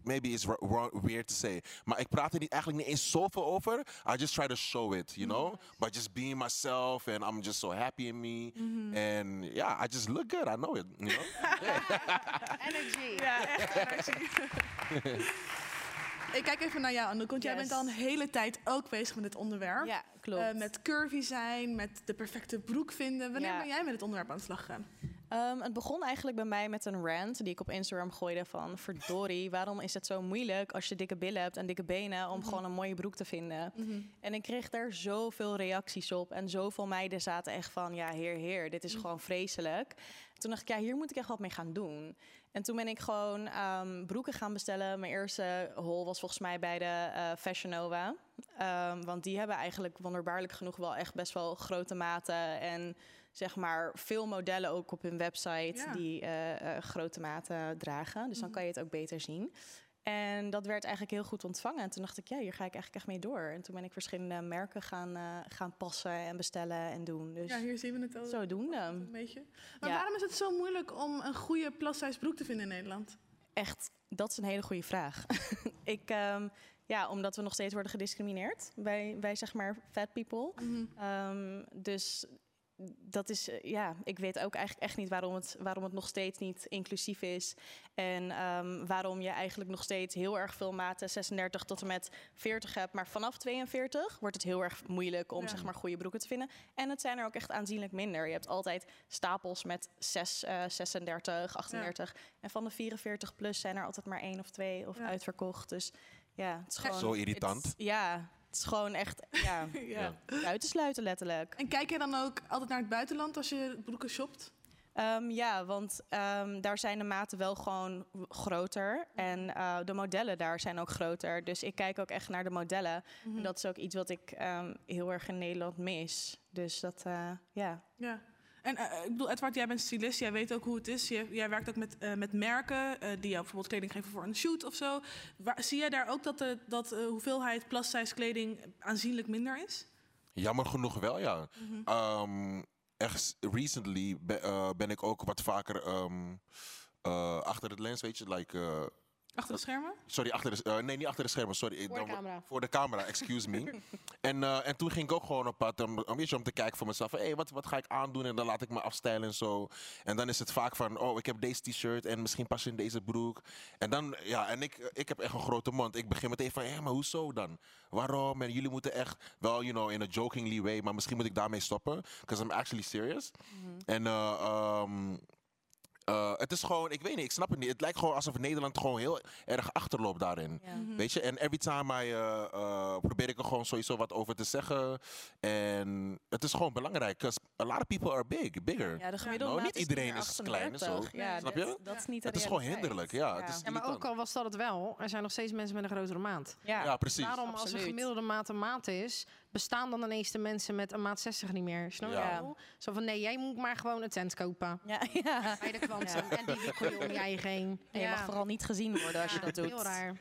maybe it's wrong, weird to say. Maar ik praat er niet, eigenlijk niet eens zoveel over. I just try to show it, you know? By just being myself and I'm just so happy in me. And yeah, I just look good. I know it, you know? Energy. Ja, echt energie. Ik kijk even naar jou, Anouk, want jij bent al een hele tijd ook bezig met dit onderwerp. Ja, klopt. Eh, met curvy zijn, met de perfecte broek vinden. Wanneer Ja. ben jij met het onderwerp aan de slag gegaan? Ehm, het begon eigenlijk bij mij met een rant die ik op Instagram gooide van... verdorie, waarom is het zo moeilijk als je dikke billen hebt en dikke benen... om gewoon een mooie broek te vinden? En ik kreeg daar zoveel reacties op. En zoveel meiden zaten echt van, ja, heer, heer, dit is gewoon vreselijk. Toen dacht ik, ja, hier moet ik echt wat mee gaan doen. En toen ben ik gewoon ehm, broeken gaan bestellen. Mijn eerste hol was volgens mij bij de eh, Fashion Nova. Ehm, want die hebben eigenlijk wonderbaarlijk genoeg wel echt best wel grote maten. En zeg maar veel modellen ook op hun website Ja. die eh, eh, grote maten dragen. Dus dan kan je het ook beter zien. En dat werd eigenlijk heel goed ontvangen. En toen dacht ik, ja, hier ga ik eigenlijk echt mee door. En toen ben ik verschillende merken gaan, eh, gaan passen en bestellen en doen. Dus Ja, hier zien we het al zodoende. een beetje. Maar Ja. waarom is het zo moeilijk om een goede plus-size broek te vinden in Nederland? Echt, dat is een hele goede vraag. ik, ehm, ja, omdat we nog steeds worden gediscrimineerd. Wij, wij zeg maar fat people. Ehm, dus dat is, eh, ja, ik weet ook eigenlijk echt niet waarom het, waarom het nog steeds niet inclusief is. En ehm, waarom je eigenlijk nog steeds heel erg veel maten 36 tot en met 40 hebt. Maar vanaf 42 wordt het heel erg moeilijk om Ja. zeg maar goede broeken te vinden. En het zijn er ook echt aanzienlijk minder. Je hebt altijd stapels met 6, eh, 36, 38. En van de 44 plus zijn er altijd maar één of twee of Ja. uitverkocht. Dus ja, het is gewoon... Zo irritant. ja, het is gewoon echt ja, Ja. uit te sluiten letterlijk. En kijk je dan ook altijd naar het buitenland als je broeken shopt? Ehm, ja, want ehm, daar zijn de maten wel gewoon groter. En eh, de modellen daar zijn ook groter. Dus ik kijk ook echt naar de modellen. En dat is ook iets wat ik ehm, heel erg in Nederland mis. Dus dat, eh, ja. Ja. En eh, ik bedoel, Edward, jij bent stylist. Jij weet ook hoe het is. Jij, jij werkt ook met, eh, met merken eh, die jou bijvoorbeeld kleding geven voor een shoot of zo. Waar, zie jij daar ook dat de dat, hoeveelheid plus-size kleding aanzienlijk minder is? Jammer genoeg wel, ja. Ehm, echt recently be- eh, ben ik ook wat vaker ehm, eh, achter het lens, weet je, like... eh, Achter de schermen? Sorry, achter de, eh, nee, niet achter de schermen, sorry. Voor de Dan- camera. Voor de camera, excuse me. en, eh, en toen ging ik ook gewoon op pad om, om, om te kijken voor mezelf. Hé, hey, wat, wat ga ik aandoen? En dan laat ik me afstijlen en zo. En dan is het vaak van, oh, ik heb deze t-shirt en misschien pas je in deze broek. En dan, ja, en ik, ik heb echt een grote mond. Ik begin meteen van, hé, maar hoezo dan? Waarom? En jullie moeten echt, wel, you know, in a jokingly way, maar misschien moet ik daarmee stoppen. Because I'm actually serious. En, eh, ehm, eh, het is gewoon, ik weet niet, ik snap het niet. Het lijkt gewoon alsof Nederland gewoon heel erg achterloopt daarin. Ja. Weet je, en every time I, eh, eh, probeer ik er gewoon sowieso wat over te zeggen. En het is gewoon belangrijk, because a lot of people are big, bigger. Ja, de gemiddelde Nou, niet iedereen is klein en zo. 38. Ja, Snap dat, je? Dat is niet Het is gewoon hinderlijk, ja. Het is Ja, maar ook al was dat het wel, er zijn nog steeds mensen met een grotere maat. Ja, Ja, precies. Daarom, als een gemiddelde maat een maat is, bestaan dan ineens de mensen met een maat 60 niet meer. Snap je? Ja. Zo van, nee, jij moet maar gewoon een tent kopen. Ja, ja. Bij de kwantum. En die wikkel je om je eigen heen. En je mag vooral niet gezien worden als je dat doet. Heel raar.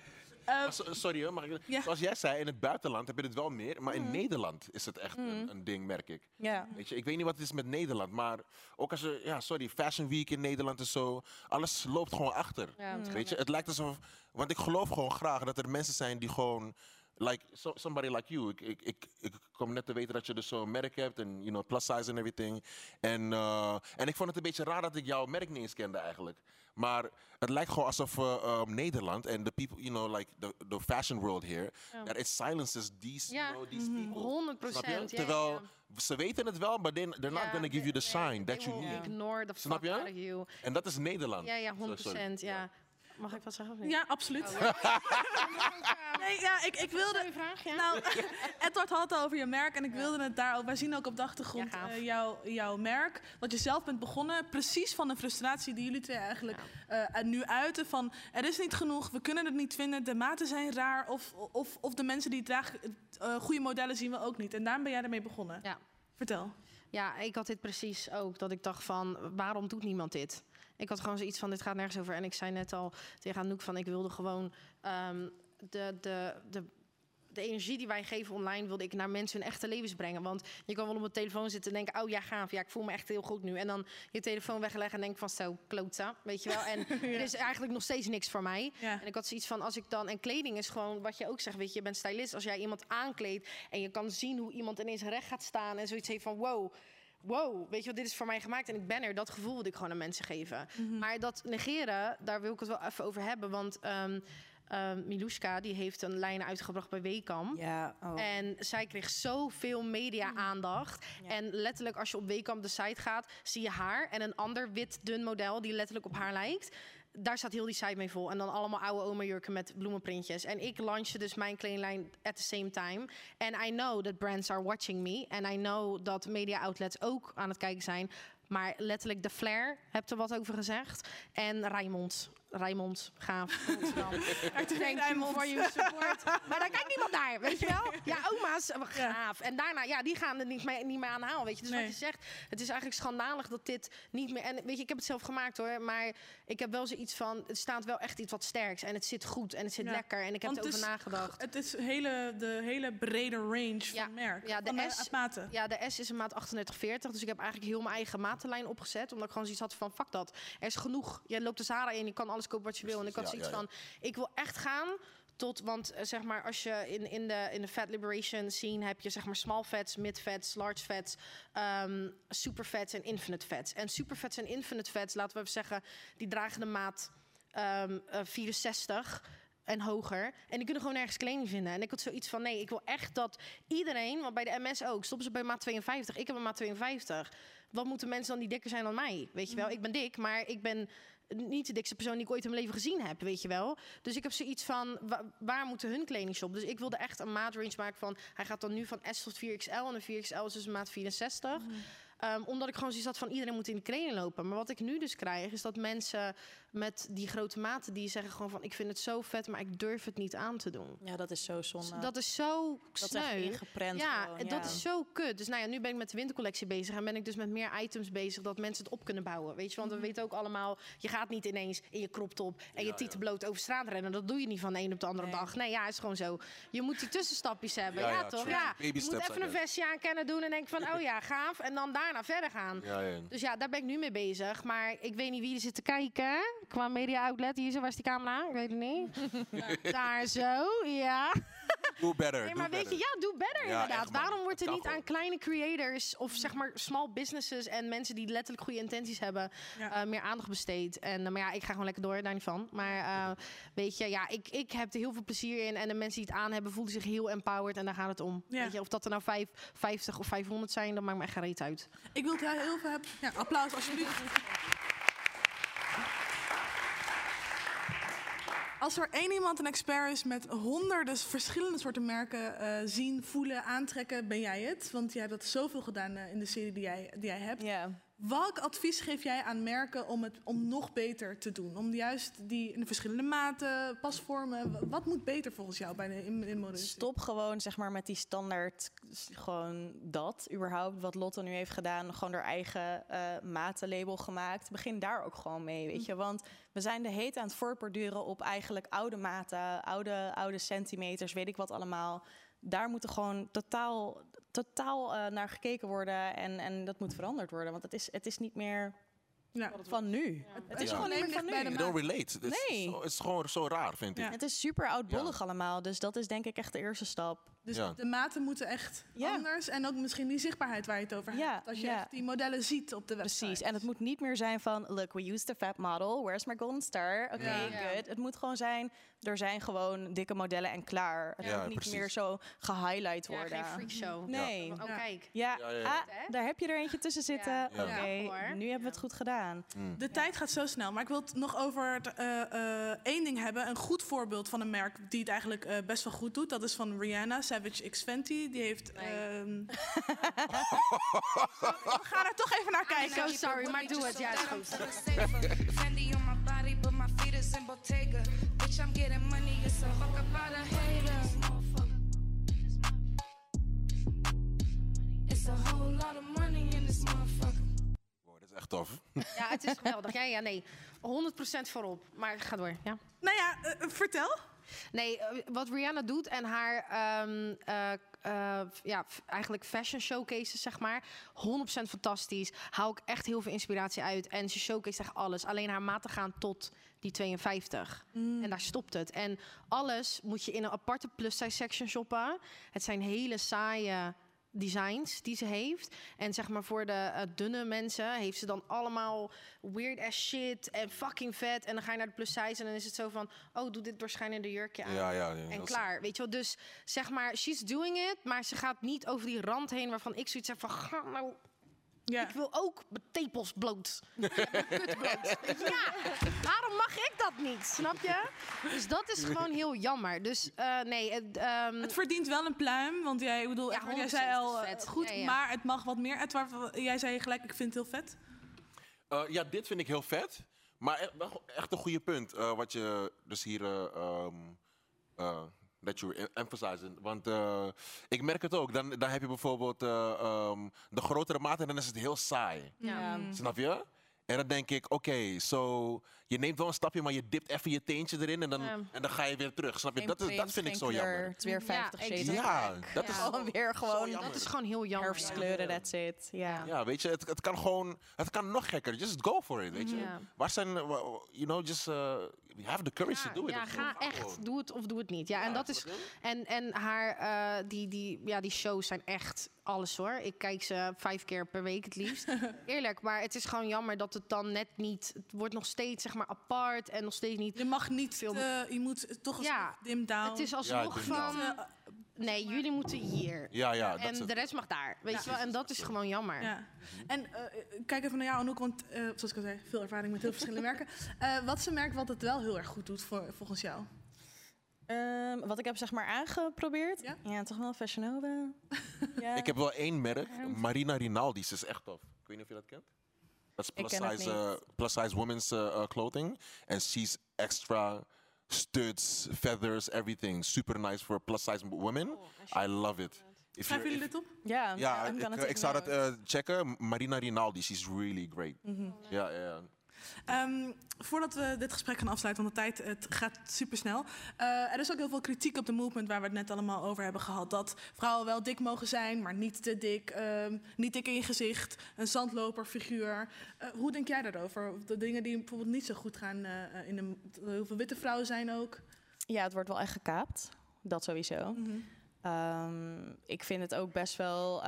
Maar so- sorry hoor, mag ik, Ja. zoals jij zei, in het buitenland heb je het wel meer. Maar Mm. in Nederland is het echt een, een ding, merk ik. Ja. Weet je, ik weet niet wat het is met Nederland, maar ook als je, ja, sorry, Fashion Week in Nederland en zo, alles loopt gewoon achter. Ja, het Weet je, het lijkt alsof, want ik geloof gewoon graag dat er mensen zijn die gewoon, like so, somebody like you. Ik, ik, ik, ik kom net te weten dat je dus zo'n merk hebt en, you know, plus size en everything. En, eh, en ik vond het een beetje raar dat ik jouw merk niet eens kende eigenlijk. Maar het lijkt gewoon alsof eh, um, Nederland en the people, you know, like the, the fashion world here, that it silences these, Ja, you know, these people. 100 Snap je? procent. Terwijl ze weten het wel, maar they- they're not Ja, gonna give you the sign that you need. Ignore the Snap je? En dat is Nederland. Ja, ja, Zo- 100 sorry. procent. Ja. Mag ik wat zeggen of niet? Ja, absoluut. Oh, ja. nee, ja, ik, ik wilde... vraag, ja? Nou, Edward had het over je merk en ik wilde het daarover... Wij zien ook op de achtergrond eh, jouw, jouw merk. Wat je zelf bent begonnen, precies van de frustratie die jullie twee eigenlijk eh, nu uiten. Van, er is niet genoeg, we kunnen het niet vinden, de maten zijn raar... of, of, of de mensen die het dragen, eh, goede modellen zien we ook niet. En daarom ben jij ermee begonnen. Ja. Vertel. Ja, ik had dit precies ook. Dat ik dacht van, waarom doet niemand dit? Ik had gewoon zoiets van, dit gaat nergens over. En ik zei net al tegen Anouk van, ik wilde gewoon ehm, de, de, de, de energie die wij geven online... wilde ik naar mensen hun echte levens brengen. Want je kan wel op een telefoon zitten en denken... oh ja, gaaf, ja, ik voel me echt heel goed nu. En dan je telefoon wegleggen en denk van, zo, klota, weet je wel. En er is eigenlijk nog steeds niks voor mij. En ik had zoiets van, als ik dan... En kleding is gewoon, wat je ook zegt, weet je, je bent stylist. Als jij iemand aankleedt en je kan zien hoe iemand ineens recht gaat staan... en zoiets heeft van, wow wow, weet je wat, dit is voor mij gemaakt en ik ben er. Dat gevoel wil ik gewoon aan mensen geven. Maar dat negeren, daar wil ik het wel even over hebben. Want ehm, Milushka, die heeft een lijn uitgebracht bij Weekam. Ja, oh. En zij kreeg zoveel media-aandacht. En letterlijk, als je op Weekam de site gaat, zie je haar en een ander wit dun model die letterlijk op haar lijkt. Daar staat heel die site mee vol. En dan allemaal oude oma jurken met bloemenprintjes. En ik launchte dus mijn kledinglijn at the same time. And I know that brands are watching me. And I know dat media outlets ook aan het kijken zijn. Maar letterlijk de Flair, hebt er wat over gezegd. En Rijmond. Rijmond, gaaf. Amsterdam. Thank you for your support. Maar daar kijkt niemand naar, weet je wel? Ja, oma's, eh, gaaf. En daarna, ja, die gaan er niet mee, niet mee aan haal, weet je. Dus wat je zegt, het is eigenlijk schandalig dat dit niet meer... En weet je, ik heb het zelf gemaakt hoor, maar ik heb wel zoiets van... Het staat wel echt iets wat sterks en het zit goed en het zit Ja. lekker. En ik heb Want erover het is- nagedacht. Het is hele, de hele brede range van merk. Ja, de, van S, maten. ja, de S is een maat 3840. Dus ik heb eigenlijk heel mijn eigen matenlijn opgezet. Omdat ik gewoon zoiets had van, fuck dat. Er is genoeg. Je loopt de Zara in, je kan alles kopen wat je wil. En ik had zoiets van, ik wil echt gaan tot... Want eh, zeg maar, als je in, in, de, in de fat liberation scene heb je zeg maar small fats, mid fats, large fats, ehm, super fats en infinite fats. En super fats en infinite fats, laten we even zeggen, die dragen de maat ehm, eh, 64 en hoger. En die kunnen gewoon nergens kleding vinden. En ik had zoiets van, nee, ik wil echt dat iedereen... want bij de MS ook, stoppen ze bij maat 52. Ik heb een maat 52. Wat moeten mensen dan die dikker zijn dan mij? Weet je wel, ik ben dik, maar ik ben niet de dikste persoon die ik ooit in mijn leven gezien heb, weet je wel. Dus ik heb zoiets van, wa- waar moeten hun kledingshop? Dus ik wilde echt een maatrange maken van... hij gaat dan nu van S tot 4XL en de 4XL is dus een maat 64. Ehm, omdat ik gewoon zoiets had van iedereen moet in de kleding lopen. Maar wat ik nu dus krijg, is dat mensen met die grote maten... die zeggen gewoon van, ik vind het zo vet, maar ik durf het niet aan te doen. Ja, dat is zo zonde. Dat is zo Dat is sneu. echt ingeprent ja, gewoon, en ja. dat is zo kut. Dus nou ja, nu ben ik met de wintercollectie bezig en ben ik dus met meer items bezig dat mensen het op kunnen bouwen. Weet je, want we weten ook allemaal, je gaat niet ineens in je crop top en je tieten bloot over straat rennen. Dat doe je niet van de een op de andere dag. Nee, ja, is gewoon zo. Je moet die tussenstapjes hebben. Ja, Ja, ja, toch? Ja. Baby je moet even een vestje aan kennen doen en denken van, oh ja, gaaf. En dan daarna verder gaan. Ja, ja. Dus ja, daar ben ik nu mee bezig. Maar ik weet niet wie er zit te kijken. Qua media outlet. Hier zo, waar is die camera? Ik weet het niet. Daar zo, ja. Do better. Nee, do maar weet je, better. ja, doe better Ja, inderdaad. echt. Waarom wordt er niet aan kleine creators of zeg maar small businesses en mensen die letterlijk goede intenties hebben Ja. eh, meer aandacht besteed? En, eh, maar ja, ik ga gewoon lekker door, daar niet van. Maar eh, weet je, ja, ik, ik heb er heel veel plezier in en de mensen die het aan hebben voelen zich heel empowered en daar gaat het om. Ja. Weet je, of dat er nou vijf, 50 of 500 zijn, dat maakt me echt geen reet uit. Ik wil het heel heel veel hebben. Ja, applaus alsjeblieft. Als er één iemand een expert is met honderden verschillende soorten merken eh, zien, voelen, aantrekken, ben jij het. Want jij hebt dat zoveel gedaan eh, in de serie die jij, die jij hebt. Welk advies geef jij aan merken om het om nog beter te doen? Om juist die in de verschillende maten, pasvormen. Wat moet beter volgens jou bij de in, in mode? Stop gewoon zeg maar met die standaard, gewoon dat überhaupt. Wat Lotte nu heeft gedaan, gewoon haar eigen eh matenlabel gemaakt. Begin daar ook gewoon mee, weet je. Want we zijn de heet aan het voortborduren op eigenlijk oude maten, oude, oude centimeters, weet ik wat allemaal. Daar moet er gewoon totaal, totaal eh, naar gekeken worden en, en dat moet veranderd worden. Want het is, het is niet meer van nu. Het is Ja. gewoon niet meer van nu. You don't relate. Het is, Nee. het is gewoon zo raar, vind ik. Het is super oudbollig allemaal, dus dat is denk ik echt de eerste stap. Dus Ja. de maten moeten echt anders. En ook misschien die zichtbaarheid waar je het over Ja, hebt. Als je ja. echt die modellen ziet op de website. Precies. En het moet niet meer zijn van, look, we used a fat model. Where's my golden star? Oké, Ja. Ja. good. Het moet gewoon zijn, er zijn gewoon dikke modellen en klaar. Het Ja, moet niet precies. meer zo gehighlight Ja, worden. geen freakshow. Nee. Oh, kijk. Ja, Ja, ja, ja. Ah, daar heb je er eentje tussen zitten. Ja. Oké, Ja. nu hebben we het goed gedaan. De tijd gaat zo snel. Maar ik wil het nog over het, eh, eh, één ding hebben. Een goed voorbeeld van een merk die het eigenlijk eh, best wel goed doet. Dat is van Rihanna, Savage X Fenty. Die heeft... ehm, We gaan er toch even naar kijken. so sorry, maar doe het. Ja, is goed. Fendi on my body, but my feet is in Bottega. Bitch, I'm getting money, it's a fuck about a hater. It's a whole lot of money in this motherfucker. Dat is echt tof. Ja, het is geweldig. Ja, ja, nee. 100% voorop. Maar ga door, ja. Nou ja, eh, vertel. Nee, eh, wat Rihanna doet en haar eh, ja, eigenlijk fashion showcases, zeg maar. 100% fantastisch. Hou ik echt heel veel inspiratie uit. En ze showcase echt alles. Alleen haar maten gaan tot die 52. En daar stopt het. En alles moet je in een aparte plus-size section shoppen. Het zijn hele saaie designs die ze heeft. En zeg maar voor de eh, dunne mensen heeft ze dan allemaal weird ass shit en fucking vet. En dan ga je naar de plus size en dan is het zo van, oh, doe dit doorschijnende jurkje aan. Ja, ja, ja, en is- klaar, weet je wel. Dus zeg maar, she's doing it, maar ze gaat niet over die rand heen waarvan ik zoiets heb van, ga nou... Ik wil ook mijn tepels bloot. Mijn kut bloot. Ja, waarom mag ik dat niet? Snap je? Dus dat is gewoon heel jammer. Dus eh, nee, het, ehm, Het verdient wel een pluim, want jij, ik bedoel, Edward, jij 100% zei al is vet. goed, Ja, ja. maar het mag wat meer. Edward, jij zei gelijk, ik vind het heel vet. Eh, ja, dit vind ik heel vet. Maar echt, wel echt een goede punt. eh, wat je dus hier. eh, dat je emphasizing. Want eh, ik merk het ook. Dan, dan heb je bijvoorbeeld eh, ehm, de grotere maat en dan is het heel saai. Ja. Snap je? En dan denk ik, oké, zo je neemt wel een stapje, maar je dipt even je teentje erin en dan, Ja. en dan ga je weer terug. Snap je? Dat, is, dat vind ik zo jammer. Het is weer 50 Ja, shades. Ja, dat is Gewoon weer gewoon. dat is gewoon heel jammer. Herfstkleuren, that's it. Ja. Ja, weet je, het, het kan gewoon, het kan nog gekker. Just go for it, weet je. Ja. Waar zijn, you know, just uh, have the courage to do it. Ja, ga echt. gewoon. Doe het of doe het niet. Ja, en dat is. En, en haar, eh, die, die, ja, die shows zijn echt alles hoor. Ik kijk ze vijf keer per week het liefst. Eerlijk, maar het is gewoon jammer dat het dan net niet. Het wordt nog steeds zeg maar apart en nog steeds niet. Je mag niet veel. je moet toch Ja, dim down. het is alsnog van. down. Nee, jullie moeten hier. Ja, ja, En de rest mag daar. Weet je wel? En dat is gewoon jammer. Ja. En eh, kijk even naar jou, Anouk, want eh, zoals ik al zei, veel ervaring met heel verschillende merken. Eh, wat is een merk wat het wel heel erg goed doet voor, volgens jou? Ehm, wat ik heb zeg maar aangeprobeerd. Ja, toch wel Fashion Nova. ja. Ik heb wel één merk, Marina Rinaldi's is echt tof. Ik weet niet of je dat kent. Dat is Ik plus ken het size, eh, plus size women's eh, eh, clothing. En she's extra studs, feathers, everything. Super nice for plus size women. I love it. If Schrijven you're- jullie dit op? Ja, Ja, I'm ik, gonna ik, take zou dat note. eh, checken. Marina Rinaldi, she's really great. Mhm. Ja, ja, ja. Ehm, voordat we dit gesprek gaan afsluiten, want de tijd het gaat supersnel. Eh er is ook heel veel kritiek op de movement waar we het net allemaal over hebben gehad. Dat vrouwen wel dik mogen zijn, maar niet te dik. ehm, niet dik in je gezicht, een zandloperfiguur. Eh, hoe denk jij daarover? De dingen die bijvoorbeeld niet zo goed gaan eh, in de... Heel veel witte vrouwen zijn ook. Ja, het wordt wel echt gekaapt. Dat sowieso. Ehm, ik vind het ook best wel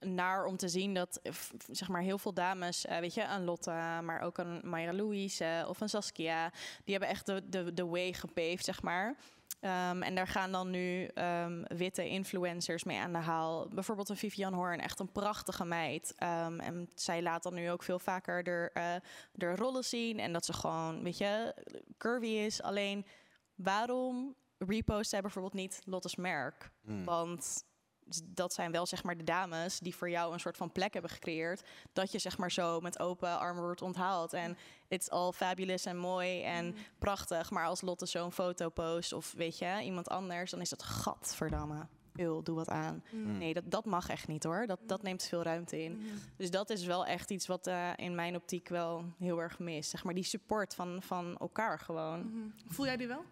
naar om te zien dat eh, zeg maar heel veel dames, eh, weet je, een Lotta, maar ook een Mayra Louise of een Saskia, die hebben echt de, de, de way gepaved, zeg maar. Ehm, en daar gaan dan nu ehm, witte influencers mee aan de haal. Bijvoorbeeld een Vivian Horn, echt een prachtige meid. Ehm, en zij laat dan nu ook veel vaker de, eh de rollen zien. En dat ze gewoon, weet je, curvy is. Alleen, waarom repost zij bijvoorbeeld niet Lotte's merk? Hmm. Want dat zijn wel zeg maar de dames die voor jou een soort van plek hebben gecreëerd. Dat je zeg maar zo met open armen wordt onthaald. En it's all fabulous en mooi en prachtig. Maar als Lotte zo'n foto post of weet je, iemand anders, dan is dat gadverdamme. Eul, doe wat aan. Mm. Nee, dat, dat mag echt niet hoor. Dat, dat neemt veel ruimte in. Dus dat is wel echt iets wat eh, in mijn optiek wel heel erg mist. Zeg maar die support van, van elkaar gewoon. Voel jij die wel?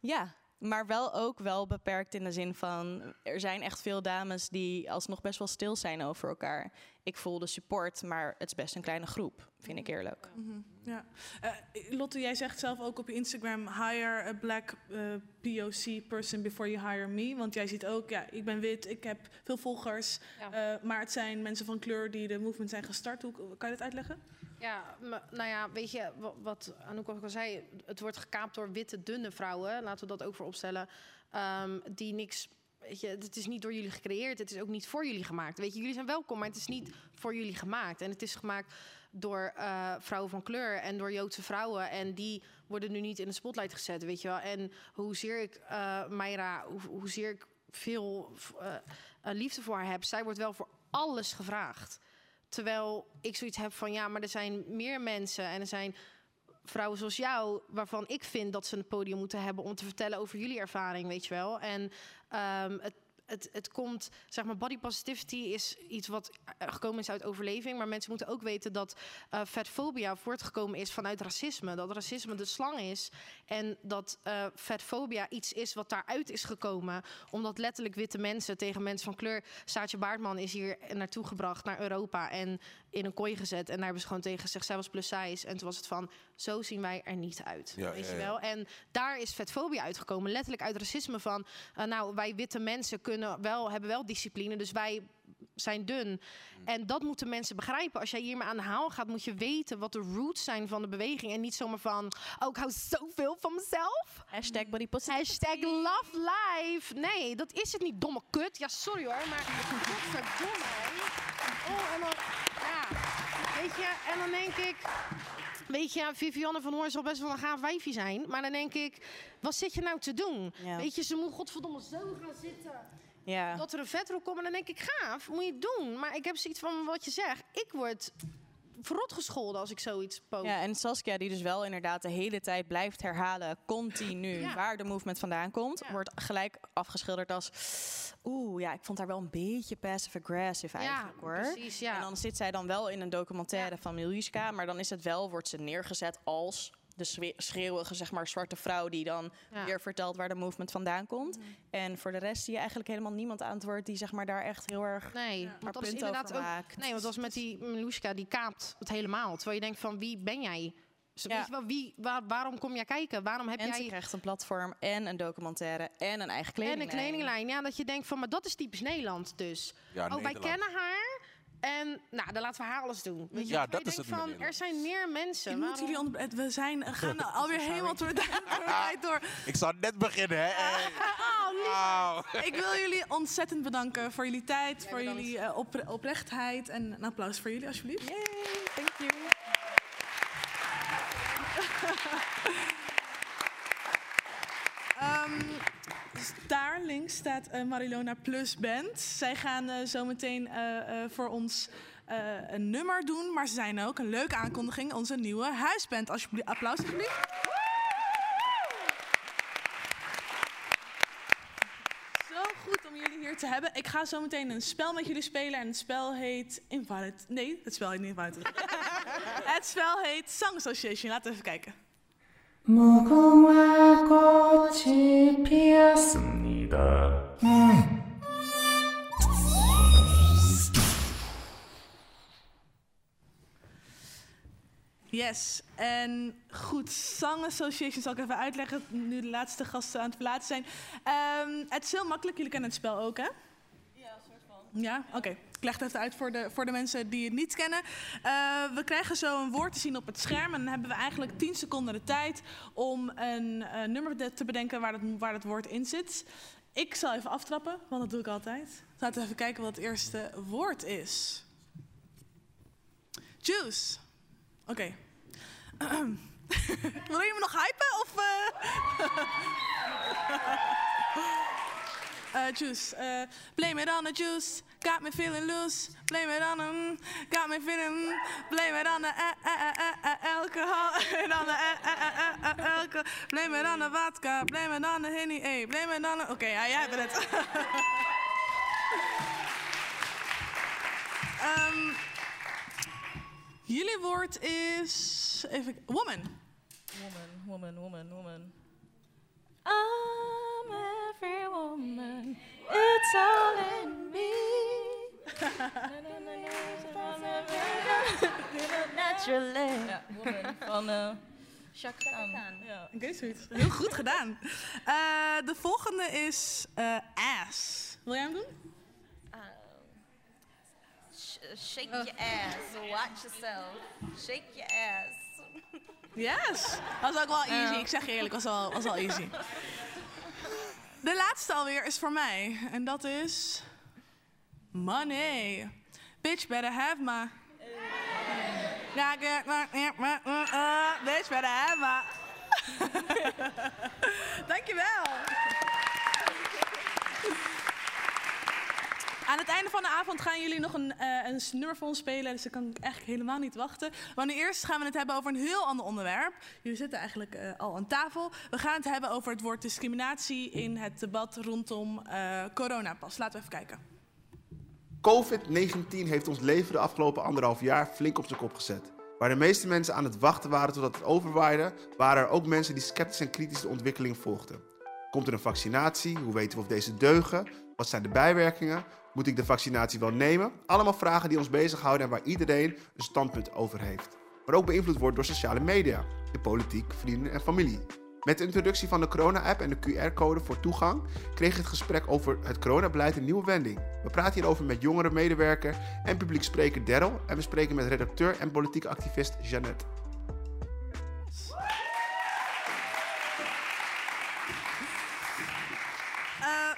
Ja, maar wel ook wel beperkt in de zin van... er zijn echt veel dames die alsnog best wel stil zijn over elkaar. ik voel de support, maar het is best een kleine groep, vind ik eerlijk. Mhm, Ja. Eh, Lotte, jij zegt zelf ook op je Instagram: hire a black eh, POC person before you hire me. Want jij ziet ook, ja, ik ben wit, ik heb veel volgers. Ja. eh, maar het zijn mensen van kleur die de movement zijn gestart. Hoe, kan je dat uitleggen? Ja, nou ja, weet je, wa- wat Anouk ook al zei, het wordt gekaapt door witte, dunne vrouwen, laten we dat ook voor opstellen, ehm, die niks, weet je, het is niet door jullie gecreëerd, het is ook niet voor jullie gemaakt. Weet je, jullie zijn welkom, maar het is niet voor jullie gemaakt. En het is gemaakt door eh, vrouwen van kleur en door Joodse vrouwen. En die worden nu niet in de spotlight gezet, weet je wel. En hoezeer ik, eh Mayra, hoe, hoezeer ik veel eh, liefde voor haar heb, zij wordt wel voor alles gevraagd. Terwijl ik zoiets heb van ja, maar er zijn meer mensen en er zijn vrouwen zoals jou, waarvan ik vind dat ze een podium moeten hebben om te vertellen over jullie ervaring, weet je wel. En ehm, het, het, het komt, zeg maar, body positivity is iets wat eh, gekomen is uit overleving. Maar mensen moeten ook weten dat vetfobia voortgekomen is vanuit racisme. Dat racisme de slang is. En dat vetfobia iets is wat daaruit is gekomen. Omdat letterlijk witte mensen tegen mensen van kleur. Saatje Baartman is hier naartoe gebracht naar Europa. En in een kooi gezet. En daar hebben ze gewoon tegen gezegd, zij was plus size. En toen was het van, zo zien wij er niet uit. Ja, weet ja, je ja. wel? En daar is vetfobia uitgekomen. Letterlijk uit racisme van... eh, nou, wij witte mensen kunnen wel, hebben wel discipline, dus wij zijn dun. Mm. En dat moeten mensen begrijpen. Als jij hiermee aan de haal gaat, moet je weten wat de roots zijn van de beweging. En niet zomaar van, oh, ik hou zoveel van mezelf. Hashtag body Hashtag love life. Nee, dat is het niet, domme kut. Ja, sorry hoor, maar godverdomme. Oh, en dan, weet je, en dan denk ik... Weet je, Vivianne van Hoorn zal best wel een gaaf wijfje zijn. Maar dan denk ik, wat zit je nou te doen? Ja. Weet je, ze moet godverdomme zo gaan zitten. Ja. Dat er een vetrol komt en dan denk ik, gaaf, moet je doen. Maar ik heb zoiets van wat je zegt. Ik word verrot gescholden als ik zoiets post. Ja, en Saskia die dus wel inderdaad de hele tijd blijft herhalen, continu, Ja. waar de movement vandaan komt, wordt gelijk afgeschilderd als, oeh, ja, ik vond haar wel een beetje passive-aggressive Ja, eigenlijk hoor. precies, ja. En dan zit zij dan wel in een documentaire van Miljuska, maar dan is het wel, wordt ze neergezet als de schreeuwige, zeg maar, zwarte vrouw die dan Ja. weer vertelt waar de movement vandaan komt. En voor de rest zie je eigenlijk helemaal niemand aan het woord die zeg maar daar echt heel erg Nee, haar want dat is punt inderdaad over ook. maakt. Nee, want dat was met die Miluska, die kaapt het helemaal. Terwijl je denkt van wie ben jij? Dus Ja. weet je wel, wie, waar- waarom kom jij kijken? Waarom heb En ze jij krijgt een platform en een documentaire en een eigen en kledinglijn. een kledinglijn? Ja, dat je denkt van, maar dat is typisch Nederland dus. Ja, oh, wij kennen haar. En nou, dan laten we haar alles doen. Weet je, Ja, dat is het van, er zijn meer mensen. Waarom- jullie onder... We zijn, gaan alweer helemaal door de door de tijd door. Ik zou net beginnen, hè? Hey. Oh. Ik wil jullie ontzettend bedanken voor jullie tijd, voor jullie eh, opre- oprechtheid. En een applaus voor jullie, alsjeblieft. Yay, thank you. Ehm, dus daar links staat eh, Marilona Plus Band. Zij gaan eh, zo meteen eh, voor ons een nummer doen. Maar ze zijn ook een leuke aankondiging. Onze nieuwe huisband. Alsjeblieft, applaus alsjeblieft. Zo goed om jullie hier te hebben. Ik ga zo meteen een spel met jullie spelen. En het spel heet Invalid. Nee, het spel heet niet Invalid. het spel heet Song Association. Laten we even kijken. 무궁화 꽃이 피었습니다. Yes, en goed, Song Association zal ik even uitleggen, nu de laatste gasten aan het verlaten zijn. Ehm, het is heel makkelijk, jullie kennen het spel ook, hè? Ja, soort van. Ja, oké. Ik leg het even uit voor de, voor de mensen die het niet kennen. Eh, we krijgen zo een woord te zien op het scherm en dan hebben we eigenlijk 10 seconden de tijd om een eh, nummer te- bedenken waar het, waar het woord in zit. Ik zal even aftrappen, want dat doe ik altijd. Laten we even kijken wat het eerste woord is. Juice. Oké. Wil je me nog hypen? Of? Eh, juice. eh, blame it on the juice. Got me feeling loose. Blame it on mm, got me feeling. blame it on the eh, eh, eh, eh, eh, alcohol. It on the eh, eh, eh, eh, eh, alcohol. Blame it on the vodka. Blame it on the henny. Hey, blame it on the. Oké, ja, jij bent het. Ehm, jullie woord is. Even. Woman. Woman, woman, woman, woman. I'm every woman. It's all in me. Naturally. Ja, Woman van eh Chaka Khan. Ja. Zoiets. Heel goed gedaan. Eh, de volgende is eh, ass. Wil jij hem doen? Sh- shake your ass. Watch yourself. Shake your ass. Yes. Was ook wel easy. Ik zeg je eerlijk, was wel, was wel easy. De laatste alweer is voor mij. En dat is... Money. Bitch better have my... Ja, my- my- uh, Bitch better have my... Dankjewel. Aan het einde van de avond gaan jullie nog een, eh, een nummer spelen. Dus daar kan ik eigenlijk helemaal niet wachten. Maar nu eerst gaan we het hebben over een heel ander onderwerp. Jullie zitten eigenlijk eh, al aan tafel. We gaan het hebben over het woord discriminatie in het debat rondom eh coronapas. Laten we even kijken. COVID-19 heeft ons leven de afgelopen anderhalf jaar flink op zijn kop gezet. Waar de meeste mensen aan het wachten waren totdat het overwaaide, waren er ook mensen die sceptisch en kritisch de ontwikkeling volgden. Komt er een vaccinatie? Hoe weten we of deze deugen? Wat zijn de bijwerkingen? Moet ik de vaccinatie wel nemen? Allemaal vragen die ons bezighouden en waar iedereen een standpunt over heeft. Maar ook beïnvloed wordt door sociale media, de politiek, vrienden en familie. Met de introductie van de corona-app en de QR-code voor toegang kreeg het gesprek over het coronabeleid een nieuwe wending. We praten hierover met jongere medewerker en publiek spreker Daryl en we spreken met redacteur en politieke activist Jeannette.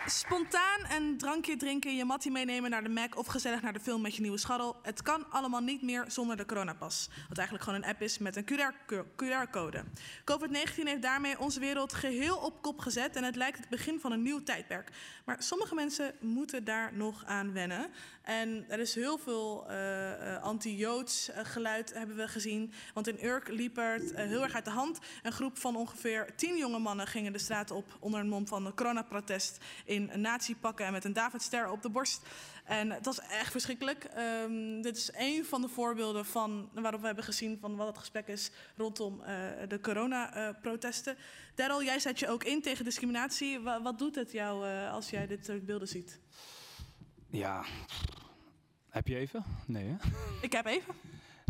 Spontaan een drankje drinken, je mattie meenemen naar de Mac of gezellig naar de film met je nieuwe scharrel. Het kan allemaal niet meer zonder de coronapas. Wat eigenlijk gewoon een app is met een QR-code. COVID-19 heeft daarmee onze wereld geheel op kop gezet en het lijkt het begin van een nieuw tijdperk. Maar sommige mensen moeten daar nog aan wennen. En er is heel veel eh, eh, anti-Joods eh, geluid hebben we gezien. Want in Urk liep het heel erg uit de hand. Een groep van ongeveer tien jonge mannen gingen de straat op onder een mom van een coronaprotest in nazi-pakken en met een Davidster op de borst. En het was echt verschrikkelijk. Ehm, dit is een van de voorbeelden van waarop we hebben gezien van wat het gesprek is rondom eh, de coronaprotesten. Daryl, jij zet je ook in tegen discriminatie. Wa- wat doet het jou als jij dit soort beelden ziet? Ja. Heb je even? Nee, hè? Ik heb even.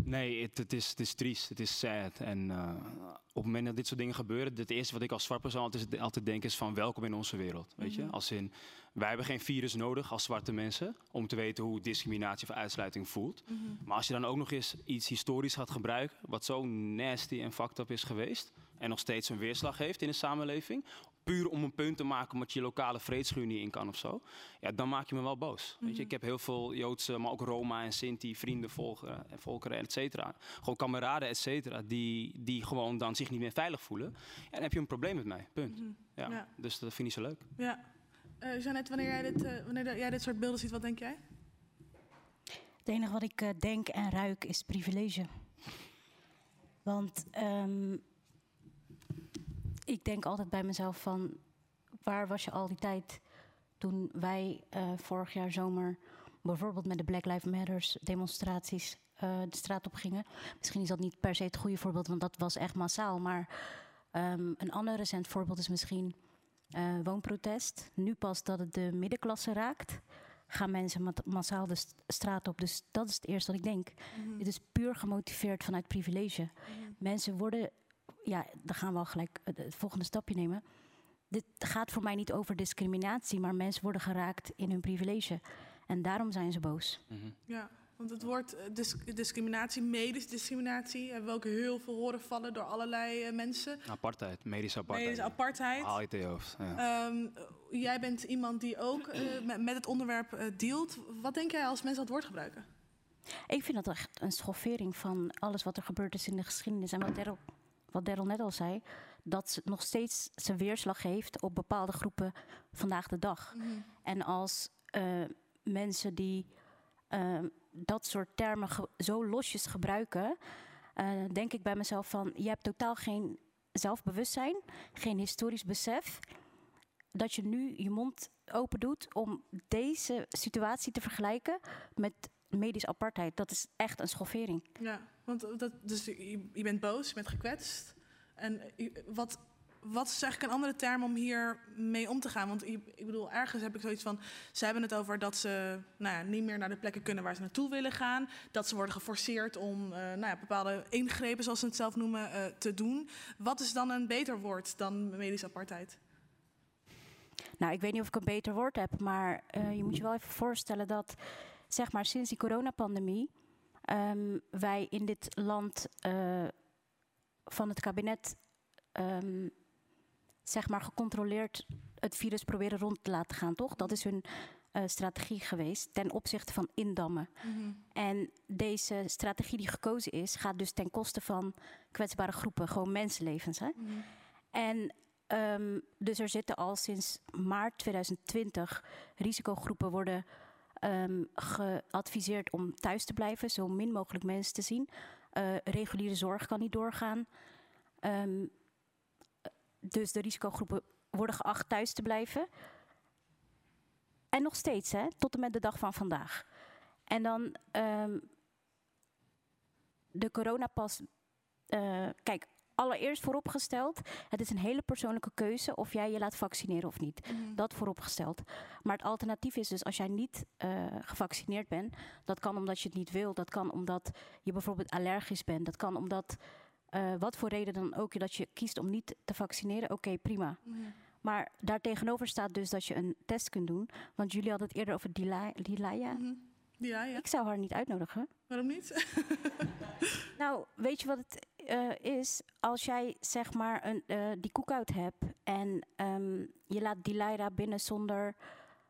Nee, het, het, is, het is triest, het is sad. En eh, op het moment dat dit soort dingen gebeuren, het eerste wat ik als zwart persoon altijd, altijd denk is van welkom in onze wereld. Weet je? Mhm. Als in, wij hebben geen virus nodig als zwarte mensen om te weten hoe discriminatie of uitsluiting voelt. Mhm. Maar als je dan ook nog eens iets historisch gaat gebruiken, wat zo nasty en fucked up is geweest, en nog steeds een weerslag heeft in de samenleving, puur om een punt te maken omdat je lokale vreedschuur niet in kan of zo, ja, dan maak je me wel boos. Weet je, Mhm. ik heb heel veel Joodse, maar ook Roma en Sinti, vrienden, volkeren, en volkeren, et cetera. Gewoon kameraden, et cetera, die, die gewoon dan zich niet meer veilig voelen. Ja, dan heb je een probleem met mij, punt. Mhm. Ja, Ja. Dus dat vind ik zo leuk. Ja. Eh Jeannette, wanneer jij, dit, eh, wanneer jij dit soort beelden ziet, wat denk jij? Het enige wat ik eh, denk en ruik is privilege. Want ehm, ik denk altijd bij mezelf van... waar was je al die tijd toen wij eh, vorig jaar zomer... bijvoorbeeld met de Black Lives Matters demonstraties eh, de straat op gingen. Misschien is dat niet per se het goede voorbeeld, want dat was echt massaal. Maar ehm, een ander recent voorbeeld is misschien eh, woonprotest. Nu pas dat het de middenklasse raakt, gaan mensen ma- massaal de st- straat op. Dus dat is het eerste wat ik denk. Mhm. Dit is puur gemotiveerd vanuit privilege. Mensen worden, ja, dan gaan we al gelijk het, het volgende stapje nemen. Dit gaat voor mij niet over discriminatie, maar mensen worden geraakt in hun privilege. En daarom zijn ze boos. Ja, want het woord eh, dis- discriminatie, medisch discriminatie, hebben we ook heel veel horen vallen door allerlei eh, mensen. Apartheid, medische apartheid. Medische apartheid. Haal je je hoofd. Ja. Ehm, jij bent iemand die ook eh, met, met het onderwerp eh, dealt. Wat denk jij als mensen dat woord gebruiken? Ik vind dat echt een schoffering van alles wat er gebeurd is in de geschiedenis. En wat Daryl, wat Daryl net al zei, dat het nog steeds zijn weerslag heeft op bepaalde groepen vandaag de dag. Mhm. En als eh, mensen die eh, dat soort termen zo losjes gebruiken, eh, denk ik bij mezelf van, je hebt totaal geen zelfbewustzijn, geen historisch besef, dat je nu je mond open doet om deze situatie te vergelijken met medisch apartheid. Dat is echt een schoffering. Ja, want dat, dus je, je bent boos, je bent gekwetst. En wat wat is eigenlijk een andere term om hier mee om te gaan? Want ik, ik bedoel, ergens heb ik zoiets van... ze hebben het over dat ze nou ja, niet meer naar de plekken kunnen waar ze naartoe willen gaan. Dat ze worden geforceerd om eh, nou ja, bepaalde ingrepen, zoals ze het zelf noemen, eh, te doen. Wat is dan een beter woord dan medisch apartheid? Nou, ik weet niet of ik een beter woord heb, maar eh, je moet je wel even voorstellen dat, zeg maar, sinds die coronapandemie ehm, wij in dit land eh, van het kabinet, ehm, zeg maar, gecontroleerd het virus proberen rond te laten gaan, toch? Dat is hun eh, strategie geweest ten opzichte van indammen. En deze strategie die gekozen is, gaat dus ten koste van kwetsbare groepen, gewoon mensenlevens. Hè? En ehm, dus er zitten al sinds maart 2020 risicogroepen worden ehm, geadviseerd om thuis te blijven, zo min mogelijk mensen te zien. Eh, reguliere zorg kan niet doorgaan. Ehm, dus de risicogroepen worden geacht thuis te blijven. En nog steeds, hè, tot en met de dag van vandaag. En dan ehm, de coronapas. eh kijk, allereerst vooropgesteld: het is een hele persoonlijke keuze of jij je laat vaccineren of niet. Dat vooropgesteld. Maar het alternatief is dus als jij niet eh, gevaccineerd bent, dat kan omdat je het niet wil, dat kan omdat je bijvoorbeeld allergisch bent, dat kan omdat. eh, wat voor reden dan ook, dat je kiest om niet te vaccineren, oké, prima. Maar daartegenover staat dus dat je een test kunt doen. Want jullie hadden het eerder over Dila- Dilaya. Ja, ja. Ik zou haar niet uitnodigen. Waarom niet? Nou, weet je wat het eh, is? Als jij zeg maar een, eh, die koekout hebt en ehm, je laat Dilaira binnen zonder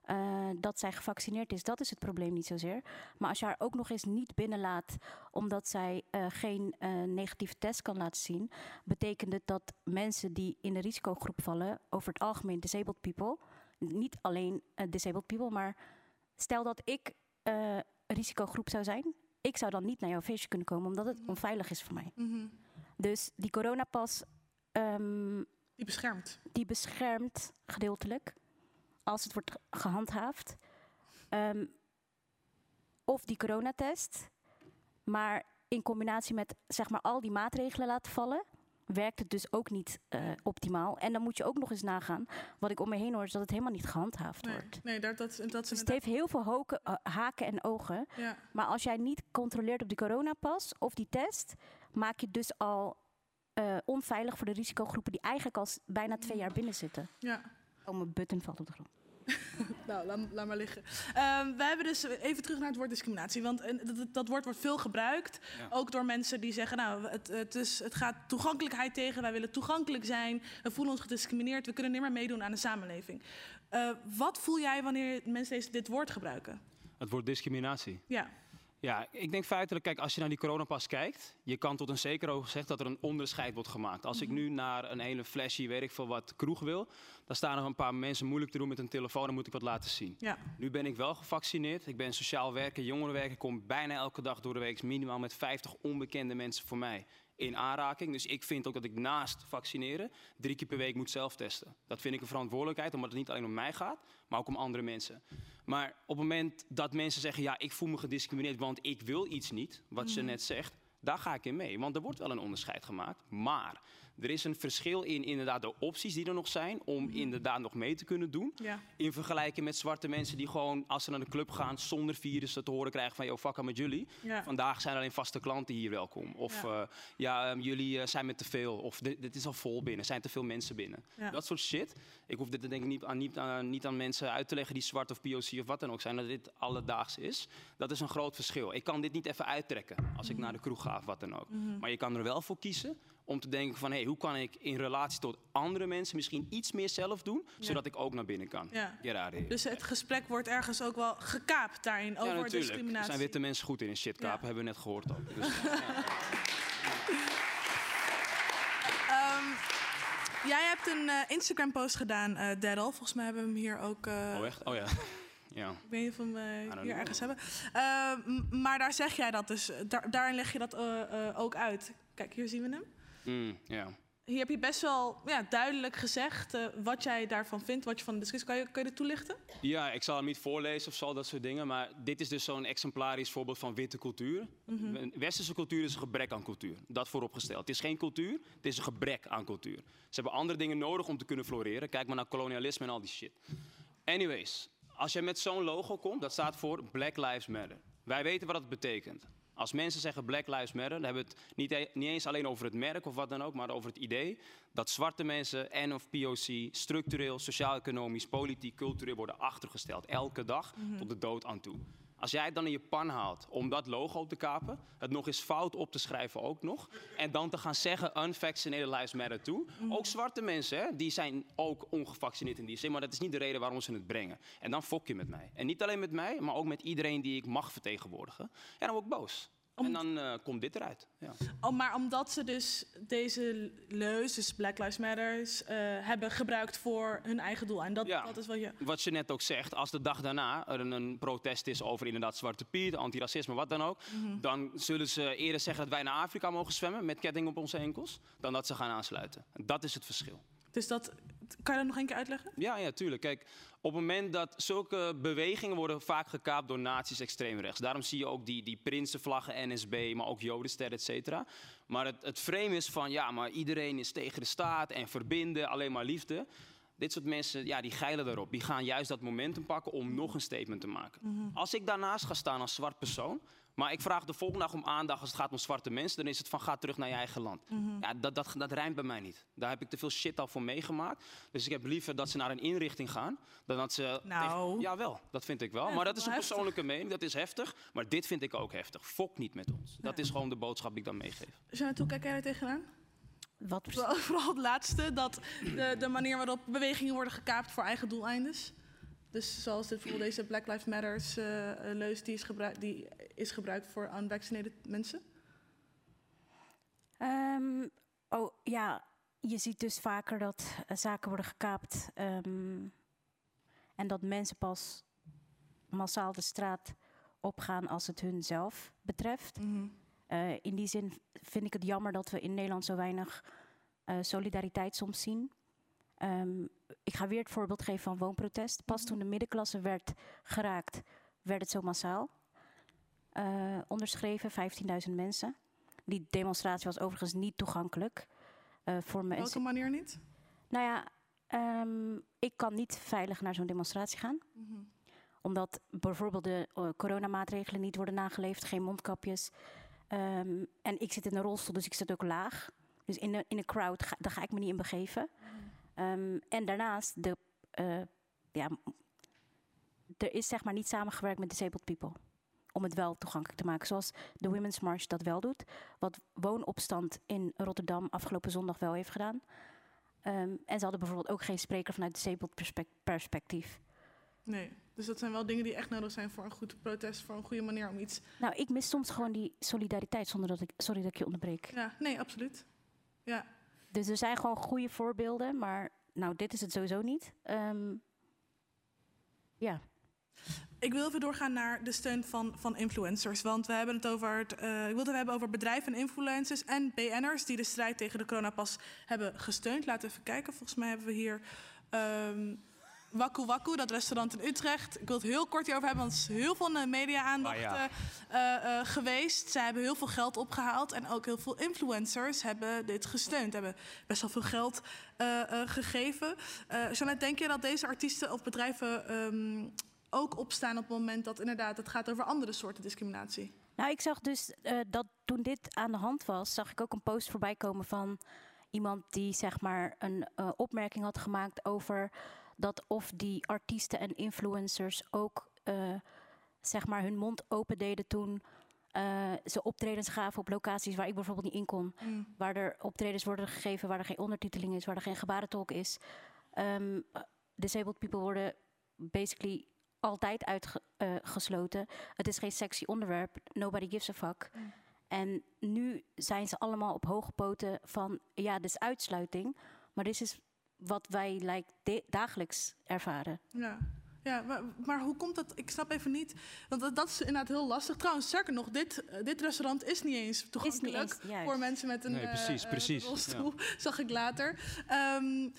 eh, dat zij gevaccineerd is, dat is het probleem niet zozeer. Maar als je haar ook nog eens niet binnenlaat omdat zij geen negatieve test kan laten zien, betekent het dat mensen die in de risicogroep vallen, over het algemeen disabled people, niet alleen disabled people, maar stel dat ik eh, risicogroep zou zijn, ik zou dan niet naar jouw feestje kunnen komen omdat het onveilig is voor mij. Mhm. Dus die coronapas. ehm, die beschermt. Die beschermt gedeeltelijk. Als het wordt ge- gehandhaafd. Ehm, of die coronatest. Maar in combinatie met zeg maar, al die maatregelen laten vallen. Werkt het dus ook niet eh, optimaal. En dan moet je ook nog eens nagaan. Wat ik om me heen hoor, is dat het helemaal niet gehandhaafd wordt. Nee, dat, dat, dat Dus het heeft heel veel hoken, eh, haken en ogen. Ja. Maar als jij niet controleert op die coronapas of die test, maak je het dus al eh, onveilig voor de risicogroepen die eigenlijk al bijna twee jaar binnen zitten. Ja. Oh, mijn button valt op de grond. Nou, laat, laat maar liggen. Ehm, we hebben dus even terug naar het woord discriminatie. Want eh, dat, dat- woord wordt veel gebruikt. Ja. Ook door mensen die zeggen, nou, het, het, is, het gaat toegankelijkheid tegen. Wij willen toegankelijk zijn. We voelen ons gediscrimineerd. We kunnen niet meer meedoen aan de samenleving. Eh, wat voel jij wanneer mensen deze, dit woord gebruiken? Het woord discriminatie. Ja. Ja, ik denk feitelijk, kijk, als je naar die coronapas kijkt, je kan tot een zekere hoogte zeggen dat er een onderscheid wordt gemaakt. Als ik nu naar een hele flashy, weet ik veel wat, kroeg wil, dan staan er een paar mensen moeilijk te doen met een telefoon, dan moet ik wat laten zien. Ja. Nu ben ik wel gevaccineerd, ik ben sociaal werker, jongerenwerker, ik kom bijna elke dag door de week minimaal met 50 onbekende mensen voor mij in aanraking. Dus ik vind ook dat ik naast vaccineren drie keer per week moet zelftesten. Dat vind ik een verantwoordelijkheid, omdat het niet alleen om mij gaat, maar ook om andere mensen. Maar op het moment dat mensen zeggen, ja, ik voel me gediscrimineerd, want ik wil iets niet, wat ze Mhm. net zegt, daar ga ik in mee. Want er wordt wel een onderscheid gemaakt. Maar er is een verschil in inderdaad de opties die er nog zijn om inderdaad nog mee te kunnen doen. Ja. In vergelijking met zwarte mensen die gewoon, als ze naar de club gaan, zonder virussen te horen krijgen van, yo, fuck aan met jullie. Ja. Vandaag zijn alleen vaste klanten hier welkom. Of Ja. ja, ja ehm, jullie eh, zijn met te veel. Of dit, dit is al vol binnen, zijn te veel mensen binnen. Dat soort shit. Ik hoef dit denk ik niet aan, niet, aan, niet aan mensen uit te leggen die zwart of POC of wat dan ook zijn, dat dit alledaags is. Dat is een groot verschil. Ik kan dit niet even uittrekken als ik naar de kroeg ga of wat dan ook. Mhm. Maar je kan er wel voor kiezen om te denken van, hé, hey, hoe kan ik in relatie tot andere mensen misschien iets meer zelf doen, Ja. zodat ik ook naar binnen kan. Ja. Dus het gesprek wordt ergens ook wel gekaapt daarin over natuurlijk. Er discriminatie. zijn witte mensen goed in in shit kapen, hebben we net gehoord ook. Dus, Ehm, jij hebt een eh, Instagram-post gedaan, eh Daryl. Volgens mij hebben we hem hier ook... eh, oh, echt? Oh ja. ja. Ik weet niet of we hem hier know. ergens hebben. Eh, m- maar daar zeg jij dat dus. Daar, daarin leg je dat ook uit. Kijk, hier zien we hem. Mm, ja. hier heb je best wel ja, duidelijk gezegd eh, wat jij daarvan vindt, wat je van de discussie. Kan je, kun je dit toelichten? Ja, ik zal hem niet voorlezen of zo, dat soort dingen. Maar dit is dus zo'n exemplarisch voorbeeld van witte cultuur. Mhm. Een Westerse cultuur is een gebrek aan cultuur. Dat vooropgesteld. Het is geen cultuur, het is een gebrek aan cultuur. Ze hebben andere dingen nodig om te kunnen floreren. Kijk maar naar kolonialisme en al die shit. Anyways, als je met zo'n logo komt, dat staat voor Black Lives Matter. Wij weten wat dat betekent. Als mensen zeggen Black Lives Matter, dan hebben we het niet, e- niet eens alleen over het merk of wat dan ook, maar over het idee dat zwarte mensen en of POC structureel, sociaal-economisch, politiek, cultureel worden achtergesteld. Elke dag Mhm. tot de dood aan toe. Als jij het dan in je pan haalt om dat logo te kapen, het nog eens fout op te schrijven ook nog, en dan te gaan zeggen unvaccinated lives matter toe. Ook zwarte mensen, hè, die zijn ook ongevaccineerd in die zin, maar dat is niet de reden waarom ze het brengen. En dan fok je met mij. En niet alleen met mij, maar ook met iedereen die ik mag vertegenwoordigen. En dan word ik boos. En dan eh, komt dit eruit. Ja. Oh, maar omdat ze dus deze leus, dus Black Lives Matters, eh, hebben gebruikt voor hun eigen doel. En dat, dat is wat je... Wat je net ook zegt, als de dag daarna er een, een protest is over inderdaad Zwarte Piet, antiracisme, wat dan ook, Mhm. dan zullen ze eerder zeggen dat wij naar Afrika mogen zwemmen met ketting op onze enkels, dan dat ze gaan aansluiten. En dat is het verschil. Dus dat... Kan je dat nog een keer uitleggen? Ja, ja, tuurlijk. Kijk, op het moment dat zulke bewegingen worden vaak gekaapt door nazi's extreemrechts. Daarom zie je ook die, die prinsenvlaggen, NSB, maar ook Jodenster, et cetera. Maar het, het frame is van, ja, maar iedereen is tegen de staat en verbinden, alleen maar liefde. Dit soort mensen, ja, die geilen daarop. Die gaan juist dat momentum pakken om nog een statement te maken. Mhm. Als ik daarnaast ga staan als zwart persoon, maar ik vraag de volgende dag om aandacht als het gaat om zwarte mensen, dan is het van ga terug naar je eigen land. Mhm. Ja, dat, dat, dat rijmt bij mij niet. Daar heb ik te veel shit al voor meegemaakt. Dus ik heb liever dat ze naar een inrichting gaan, dan dat ze... Nou. Jawel, dat vind ik wel. Ja, maar dat is een wel persoonlijke mening, dat is heftig. Maar dit vind ik ook heftig. Fok niet met ons. Dat is gewoon de boodschap die ik dan meegeef. Jeannette, hoe kijk jij er tegenaan? Wat Vooral, vooral het laatste, dat de, de manier waarop bewegingen worden gekaapt voor eigen doeleinden. Dus zoals dit, bijvoorbeeld deze Black Lives Matters eh, eh, leus die is, gebruikt, die is gebruikt voor unvaccinated mensen. Ehm, oh ja, je ziet dus vaker dat eh, zaken worden gekaapt ehm, en dat mensen pas massaal de straat opgaan als het hun zelf betreft. Eh, in die zin vind ik het jammer dat we in Nederland zo weinig solidariteit soms zien. Ehm, ik ga weer het voorbeeld geven van woonprotest. Pas toen de middenklasse werd geraakt, werd het zo massaal. Eh, onderschreven, 15.000 mensen. Die demonstratie was overigens niet toegankelijk eh, voor Op welke manier niet? Nou ja, ehm, ik kan niet veilig naar zo'n demonstratie gaan. Mhm. Omdat bijvoorbeeld de eh, coronamaatregelen niet worden nageleefd, geen mondkapjes. Ehm, en ik zit in een rolstoel, dus ik zit ook laag. Dus in een, in een crowd, ga, daar ga ik me niet in begeven. Ehm, en daarnaast, de, eh, ja, er is zeg maar niet samengewerkt met disabled people. Om het wel toegankelijk te maken. Zoals de Women's March dat wel doet. Wat Woonopstand in Rotterdam afgelopen zondag wel heeft gedaan. Ehm, en ze hadden bijvoorbeeld ook geen spreker vanuit disabled perspec- perspectief. Nee, dus dat zijn wel dingen die echt nodig zijn voor een goed protest, voor een goede manier om iets... Nou, ik mis soms gewoon die solidariteit zonder dat ik. Sorry dat ik je onderbreek. Ja, nee, absoluut. Ja. Dus er zijn gewoon goede voorbeelden, maar nou, dit is het sowieso niet. Ehm, ja. Ik wil even doorgaan naar de steun van, van influencers. Want we hebben het over het, eh, ik wilde het hebben over bedrijven en influencers en BN'ers die de strijd tegen de coronapas hebben gesteund. Laten we even kijken. Volgens mij hebben we hier ehm Waku Waku, dat restaurant in Utrecht. Ik wil het heel kort hierover hebben, want er is heel veel eh, media-aandacht Ah, ja. eh, eh, geweest. Zij hebben heel veel geld opgehaald en ook heel veel influencers hebben dit gesteund. Hebben best wel veel geld eh, eh, gegeven. Eh Jeannette, denk je dat deze artiesten of bedrijven ehm, ook opstaan op het moment dat inderdaad het gaat over andere soorten discriminatie? Nou, ik zag dus eh, dat toen dit aan de hand was, zag ik ook een post voorbij komen van iemand die zeg maar een eh, opmerking had gemaakt over dat of die artiesten en influencers ook eh, zeg maar hun mond open deden toen eh, ze optredens gaven op locaties waar ik bijvoorbeeld niet in kon. Mm. Waar er optredens worden gegeven waar er geen ondertiteling is, waar er geen gebarentolk is. Ehm, disabled people worden basically altijd uitgesloten. het is geen sexy onderwerp. Nobody gives a fuck. En nu zijn ze allemaal op hoge poten van... ja, dit is uitsluiting. Maar dit is wat wij like, de- dagelijks ervaren. Ja. Ja, maar, maar hoe komt dat? Ik snap even niet. Want dat, dat is inderdaad heel lastig. Trouwens, sterker nog, dit, dit restaurant is niet eens toegankelijk eens, voor mensen met een Nee, precies, eh, eh, precies, rolstoel. Zag ik later. Ehm,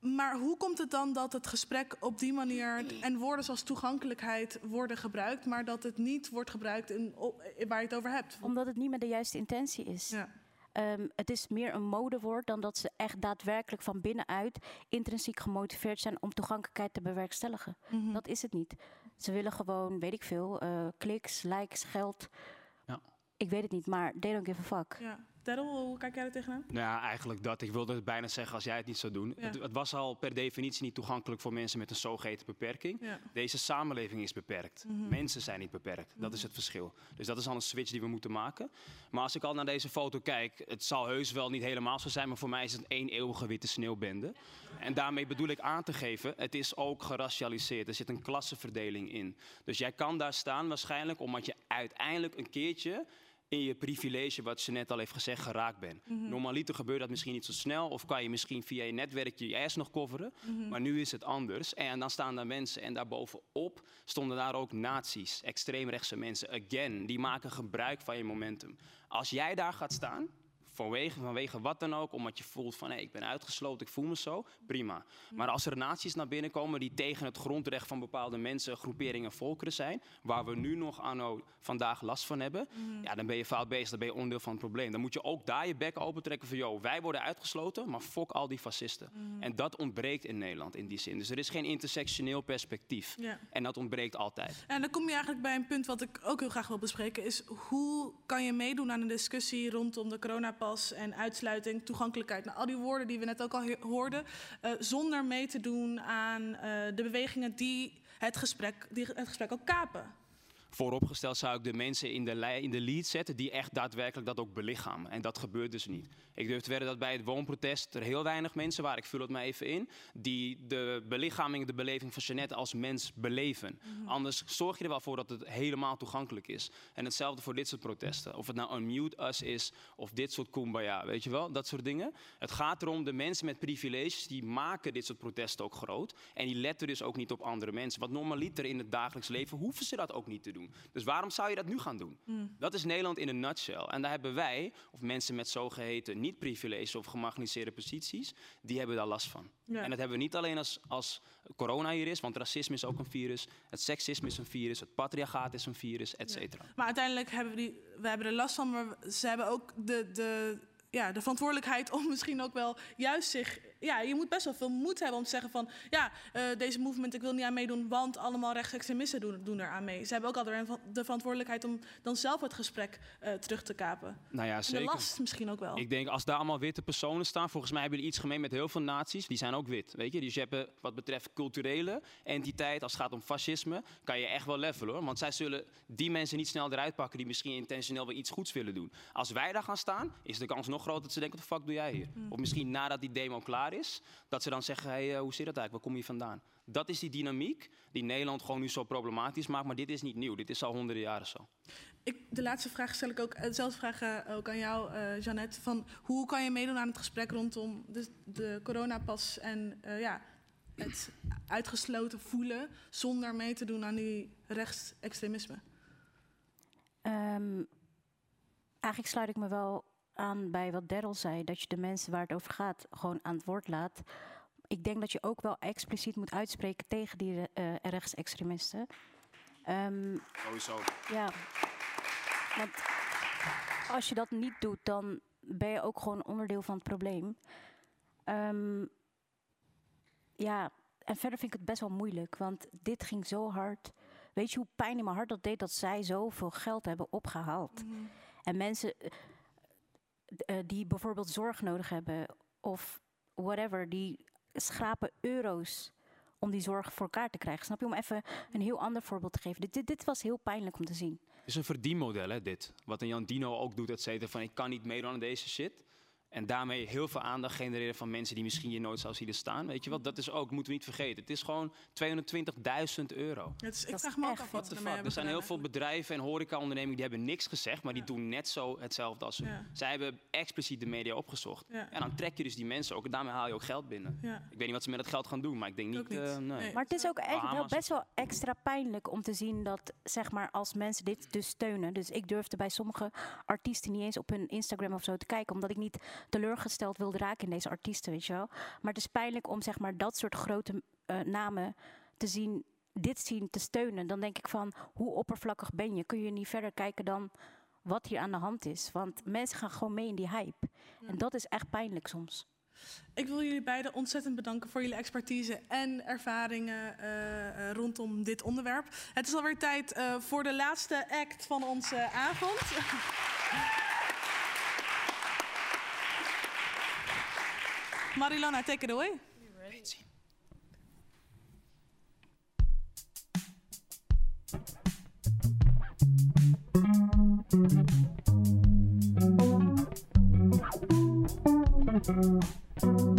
maar hoe komt het dan dat het gesprek op die manier en woorden zoals toegankelijkheid worden gebruikt, maar dat het niet wordt gebruikt in, op- waar je het over hebt? Omdat het niet met de juiste intentie is. Ja. Ehm, het is meer een modewoord dan dat ze echt daadwerkelijk van binnenuit intrinsiek gemotiveerd zijn om toegankelijkheid te bewerkstelligen. Mhm. Dat is het niet. Ze willen gewoon, weet ik veel, eh, kliks, likes, geld. Ja. Ik weet het niet, maar they don't give a fuck. Ja. Hoe kijk jij er tegenaan? Nou ja, eigenlijk dat. Ik wilde het bijna zeggen als jij het niet zou doen. Ja. Het, het was al per definitie niet toegankelijk voor mensen met een zogeheten beperking. Ja. Deze samenleving is beperkt. Mhm. Mensen zijn niet beperkt. Dat is het verschil. Dus dat is al een switch die we moeten maken. Maar als ik al naar deze foto kijk, het zal heus wel niet helemaal zo zijn, maar voor mij is het één eeuwige witte sneeuwbende. En daarmee bedoel ik aan te geven, het is ook geracialiseerd. Er zit een klassenverdeling in. Dus jij kan daar staan waarschijnlijk omdat je uiteindelijk een keertje in je privilege, wat ze net al heeft gezegd, geraakt bent. Mhm. Normaliter gebeurt dat misschien niet zo snel, of kan je misschien via je netwerkje je ass nog coveren. Mhm. Maar nu is het anders. En dan staan daar mensen, en daarbovenop stonden daar ook nazi's, extreemrechtse mensen. Again, die maken gebruik van je momentum. Als jij daar gaat staan, vanwege, vanwege wat dan ook, omdat je voelt van hé, ik ben uitgesloten, ik voel me zo, prima. Maar als er naties naar binnen komen die tegen het grondrecht van bepaalde mensen, groeperingen, volkeren zijn, waar we nu nog anno vandaag last van hebben, Mhm. ja, dan ben je fout bezig, dan ben je onderdeel van het probleem. Dan moet je ook daar je bek opentrekken van, joh, wij worden uitgesloten, maar fok al die fascisten. Mhm. En dat ontbreekt in Nederland in die zin. Dus er is geen intersectioneel perspectief. Ja. En dat ontbreekt altijd. En dan kom je eigenlijk bij een punt wat ik ook heel graag wil bespreken. Is hoe kan je meedoen aan een discussie rondom de en uitsluiting, toegankelijkheid. Nou, al die woorden die we net ook al hoorden. eh, zonder mee te doen aan eh, de bewegingen die het gesprek, die het gesprek ook kapen. Vooropgesteld zou ik de mensen in de, in de lead zetten die echt daadwerkelijk dat ook belichamen. En dat gebeurt dus niet. Ik durf te wedden dat bij het woonprotest er heel weinig mensen waren, ik vul het maar even in, die de belichaming, de beleving van Jeannette als mens beleven. Anders zorg je er wel voor dat het helemaal toegankelijk is. En hetzelfde voor dit soort protesten. Of het nou Unmute Us is, of dit soort kumbaya, weet je wel, dat soort dingen. Het gaat erom, de mensen met privileges, die maken dit soort protesten ook groot. En die letten dus ook niet op andere mensen. Want normaliter in het dagelijks leven hoeven ze dat ook niet te doen. Dus waarom zou je dat nu gaan doen? Mm. Dat is Nederland in een nutshell. En daar hebben wij, of mensen met zogeheten niet-privileges of gemarginaliseerde posities, die hebben daar last van. Ja. En dat hebben we niet alleen als, als corona hier is, want racisme is ook een virus, het seksisme is een virus, het patriarchaat is een virus, et cetera. Maar uiteindelijk hebben we, die, we hebben er last van, maar ze hebben ook de, de, ja, de verantwoordelijkheid om misschien ook wel juist zich. Ja, je moet best wel veel moed hebben om te zeggen van ja, eh, deze movement, ik wil niet aan meedoen, want allemaal rechtsextremisten doen, doen er aan mee. Ze hebben ook altijd de verantwoordelijkheid om dan zelf het gesprek eh, terug te kapen. Nou ja, En zeker. de last misschien ook wel. Ik denk als daar allemaal witte personen staan, volgens mij hebben die iets gemeen met heel veel naties. Die zijn ook wit, weet je. Dus je hebt eh, wat betreft culturele entiteit, als het gaat om fascisme, kan je echt wel levelen hoor. Want zij zullen die mensen niet snel eruit pakken die misschien intentioneel wel iets goeds willen doen. Als wij daar gaan staan, is de kans nog groter dat ze denken, wat de fuck doe jij hier? Mm. Of misschien nadat die demo klaar is, dat ze dan zeggen, hey, eh, hoe zit dat eigenlijk? Waar kom je vandaan? Dat is die dynamiek die Nederland gewoon nu zo problematisch maakt. Maar dit is niet nieuw, dit is al honderden jaren zo. Ik, de laatste vraag stel ik ook, eh, dezelfde vraag eh, ook aan jou, eh Jeannette. Van hoe kan je meedoen aan het gesprek rondom de, de coronapas en eh, ja, het uitgesloten voelen zonder mee te doen aan die rechtsextremisme? Ehm, eigenlijk sluit ik me wel aan bij wat Daryl zei, dat je de mensen waar het over gaat gewoon aan het woord laat. Ik denk dat je ook wel expliciet moet uitspreken tegen die eh, rechtsextremisten. Ehm, Sowieso. ja, want als je dat niet doet, dan ben je ook gewoon onderdeel van het probleem. Ehm, ja, en verder vind ik het best wel moeilijk, want dit ging zo hard. Weet je hoe pijn in mijn hart dat deed dat zij zoveel geld hebben opgehaald? En mensen die bijvoorbeeld zorg nodig hebben of whatever, die schrapen euro's om die zorg voor elkaar te krijgen. Snap je? Om even een heel ander voorbeeld te geven. Dit, dit, dit was heel pijnlijk om te zien. Het is een verdienmodel, hè, dit. Wat een Jan Dino ook doet, et cetera. Van ik kan niet meedoen aan deze shit. En daarmee heel veel aandacht genereren van mensen die misschien je nooit zou zien staan. Weet je wat? Dat is ook, moeten we niet vergeten. Het is gewoon 220.000 euro. Het is, ik vraag me ook af wat fuck? Er zijn heel veel bedrijven en horecaondernemingen die hebben niks gezegd, maar die doen net zo hetzelfde als ze. Ja. Zij hebben expliciet de media opgezocht. Ja. En dan trek je dus die mensen ook en daarmee haal je ook geld binnen. Ja. Ik weet niet wat ze met dat geld gaan doen, maar ik denk niet. eh, nee. Maar het is ook eigenlijk wel Bahamas. best wel extra pijnlijk om te zien dat, zeg maar, als mensen dit dus steunen. Dus ik durfde bij sommige artiesten niet eens op hun Instagram of zo te kijken, omdat ik niet teleurgesteld wilde raken in deze artiesten, weet je wel. Maar het is pijnlijk om, zeg maar, dat soort grote eh, namen te zien, dit zien, te steunen. Dan denk ik van, hoe oppervlakkig ben je? Kun je niet verder kijken dan wat hier aan de hand is? Want mensen gaan gewoon mee in die hype. En dat is echt pijnlijk soms. Ik wil jullie beiden ontzettend bedanken voor jullie expertise en ervaringen eh, eh, rondom dit onderwerp. Het is alweer tijd voor de laatste act van onze avond. Marilona, take it away. I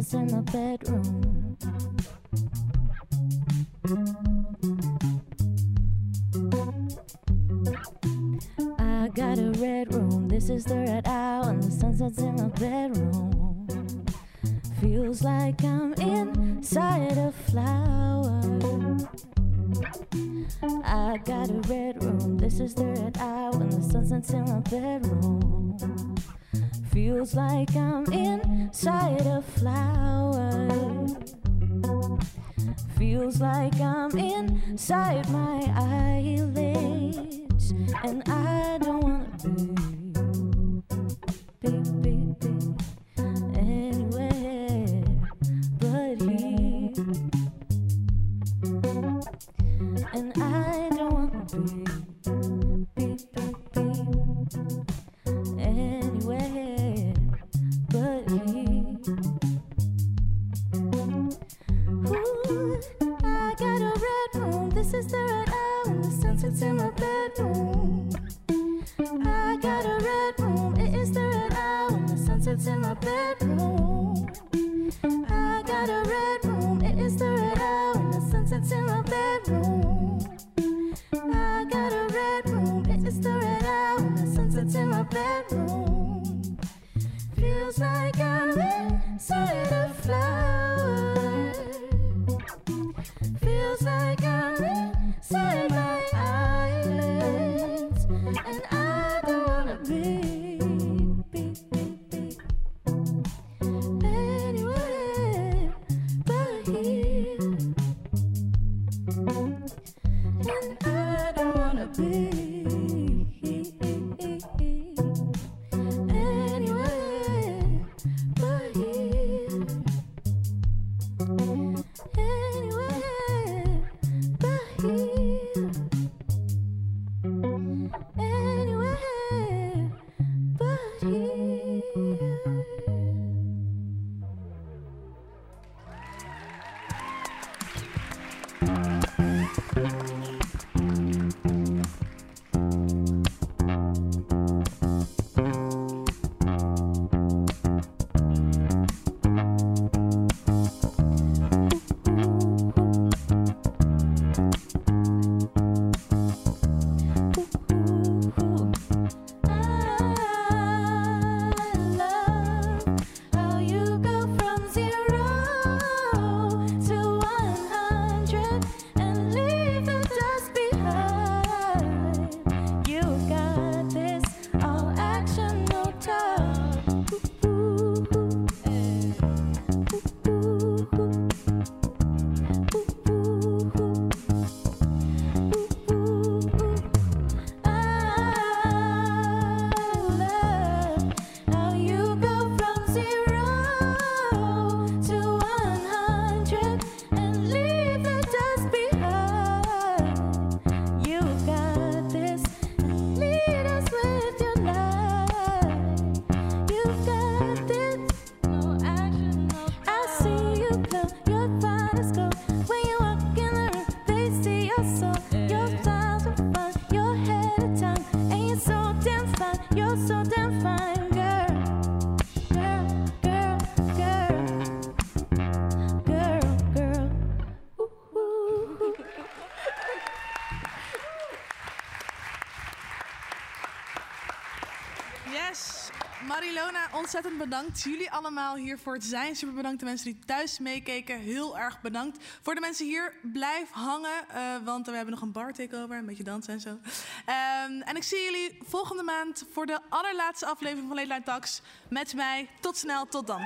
the in my bedroom. I got a red room. This is the red hour when the sun sets in my bedroom. Feels like I'm inside a flower. I got a red room. This is the red hour when the sun sets in my bedroom. Feels like I'm inside a flower. Feels like I'm inside my eyelids. And I don't wanna be, ontzettend bedankt. Jullie allemaal hier voor het zijn. Super bedankt de mensen die thuis meekeken. Heel erg bedankt. Voor de mensen hier, blijf hangen. eh, want we hebben nog een bar takeover. Een beetje dansen en zo. Ehm, en ik zie jullie volgende maand voor de allerlaatste aflevering van Late Night Talks. Met mij. Tot snel, tot dan.